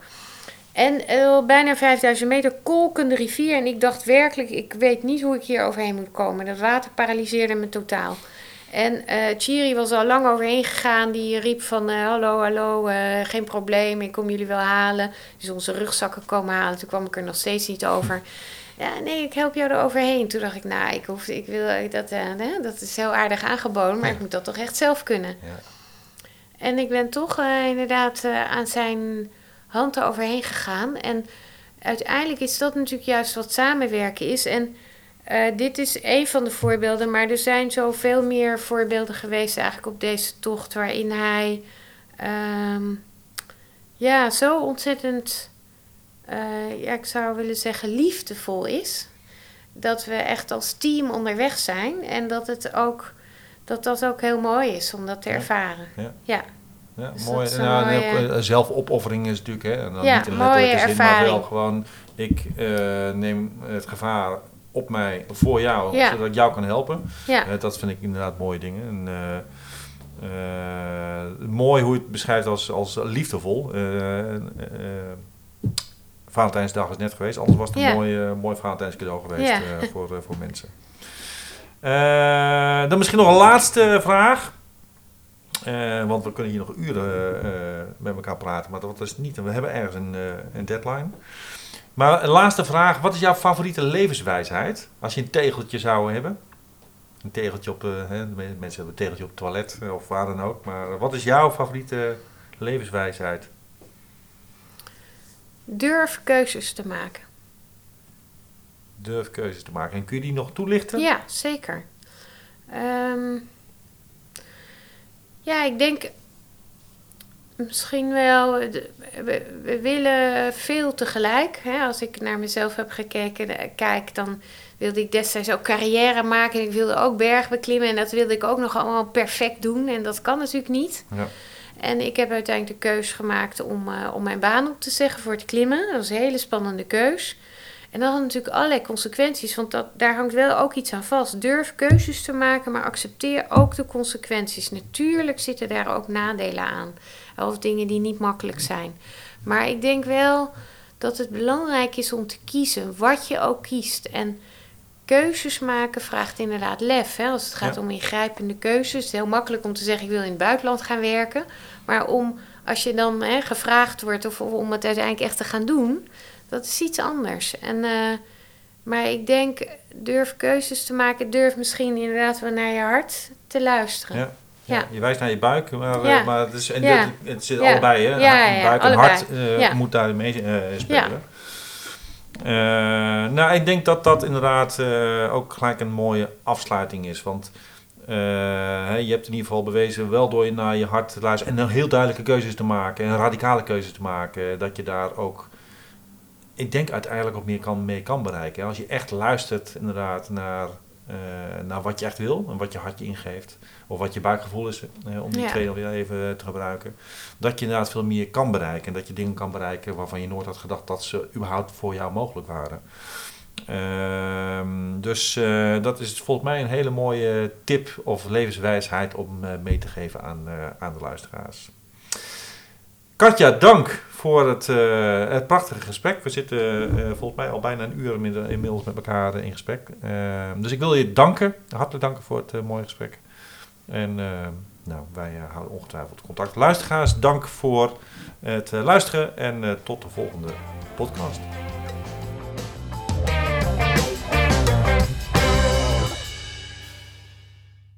En eh, bijna 5000 meter kolkende rivier. En ik dacht werkelijk, ik weet niet hoe ik hier overheen moet komen. Dat water paralyseerde me totaal. En eh Chiri was al lang overheen gegaan. Die riep van eh, hallo, hallo, eh, geen probleem, ik kom jullie wel halen. Dus onze rugzakken komen halen. Toen kwam ik er nog steeds niet over. Ja, nee, ik help jou er overheen. Toen dacht ik, nou, ik, hoef, ik wil dat, hè, dat is heel aardig aangeboden, maar Ja. ik moet dat toch echt zelf kunnen. Ja. En ik ben toch inderdaad aan zijn hand er overheen gegaan. En uiteindelijk is dat natuurlijk juist wat samenwerken is. En eh, dit is een van de voorbeelden, maar er zijn zoveel meer voorbeelden geweest eigenlijk op deze tocht waarin hij ehm, ja, zo ontzettend, eh, ja, ik zou willen zeggen, liefdevol is. dat we echt als team onderweg zijn. En dat het ook, dat, dat ook heel mooi is om dat te ervaren. Ja. Ja. Ja, Dus mooi. Nou, mooie- eh, zelfopoffering is natuurlijk, hè, en dan Ja, niet in letterlijke zin, maar wel ervaring. gewoon, ik neem het gevaar op mij voor jou, Ja. zodat ik jou kan helpen. Ja. Eh, dat vind ik inderdaad mooie dingen. En, eh, eh, mooi hoe je het beschrijft als, als liefdevol. Valentijnsdag is net geweest, anders was het een Ja. mooi, mooi Valentijns cadeau geweest voor, voor mensen. Dan misschien nog een laatste vraag. Want we kunnen hier nog uren met elkaar praten, maar dat is niet. We hebben ergens een, een deadline. Maar een laatste vraag. Wat is jouw favoriete levenswijsheid? Als je een tegeltje zou hebben. Een tegeltje op, eh, hè, mensen hebben een tegeltje op het toilet eh, of waar dan ook. Maar wat is jouw favoriete levenswijsheid? Durf keuzes te maken. Durf keuzes te maken. En kun je die nog toelichten? Ja, zeker. Ehm, ja, ik denk misschien wel. we willen veel tegelijk. Hè? Als ik naar mezelf heb gekeken, eh, kijk, dan wilde ik destijds ook carrière maken. En ik wilde ook berg beklimmen. En dat wilde ik ook nog allemaal perfect doen. En dat kan natuurlijk niet. Ja. En ik heb uiteindelijk de keus gemaakt om, eh, om mijn baan op te zeggen voor het klimmen. Dat was een hele spannende keus. En dat had natuurlijk allerlei consequenties, want dat, daar hangt wel ook iets aan vast. Durf keuzes te maken, maar accepteer ook de consequenties. Natuurlijk zitten daar ook nadelen aan, of dingen die niet makkelijk zijn. Maar ik denk wel dat het belangrijk is om te kiezen, wat je ook kiest. En keuzes maken vraagt inderdaad lef. Hè? Als het gaat Ja. om ingrijpende keuzes, het is heel makkelijk om te zeggen: ik wil in het buitenland gaan werken. Maar om, als je dan hè, gevraagd wordt of, of om het uiteindelijk echt te gaan doen, dat is iets anders. En, eh, maar ik denk, durf keuzes te maken, durf misschien inderdaad wel naar je hart te luisteren. Ja. Ja. Ja. Je wijst naar je buik, maar, Ja. eh, maar het, is, en dit- het zit allebei. Hè? Ja, buik en allebei. hart Ja. moet daarin mee eh, spelen. Nou, ik denk dat dat inderdaad ook gelijk een mooie afsluiting is. Want je hebt in ieder geval bewezen, wel door je naar je hart te luisteren en heel duidelijke keuzes te maken en radicale keuzes te maken, dat je daar ook, ik denk uiteindelijk ook meer kan, mee kan bereiken. Als je echt luistert inderdaad naar, eh, naar wat je echt wil en wat je hart je ingeeft, of wat je buikgevoel is, om die Ja. twee nog weer even te gebruiken, dat je inderdaad veel meer kan bereiken en dat je dingen kan bereiken waarvan je nooit had gedacht dat ze überhaupt voor jou mogelijk waren. Ehm, dus eh, dat is volgens mij een hele mooie tip of levenswijsheid om eh, mee te geven aan, aan de luisteraars. Katja, dank voor het, eh, het prachtige gesprek. We zitten eh, volgens mij al bijna een uur inmiddels met elkaar eh, in gesprek. Ehm, dus ik wil je danken, hartelijk danken voor het mooie gesprek. En ehm, nou, wij houden ongetwijfeld contact. Luisteraars, dank voor het luisteren en tot de volgende podcast.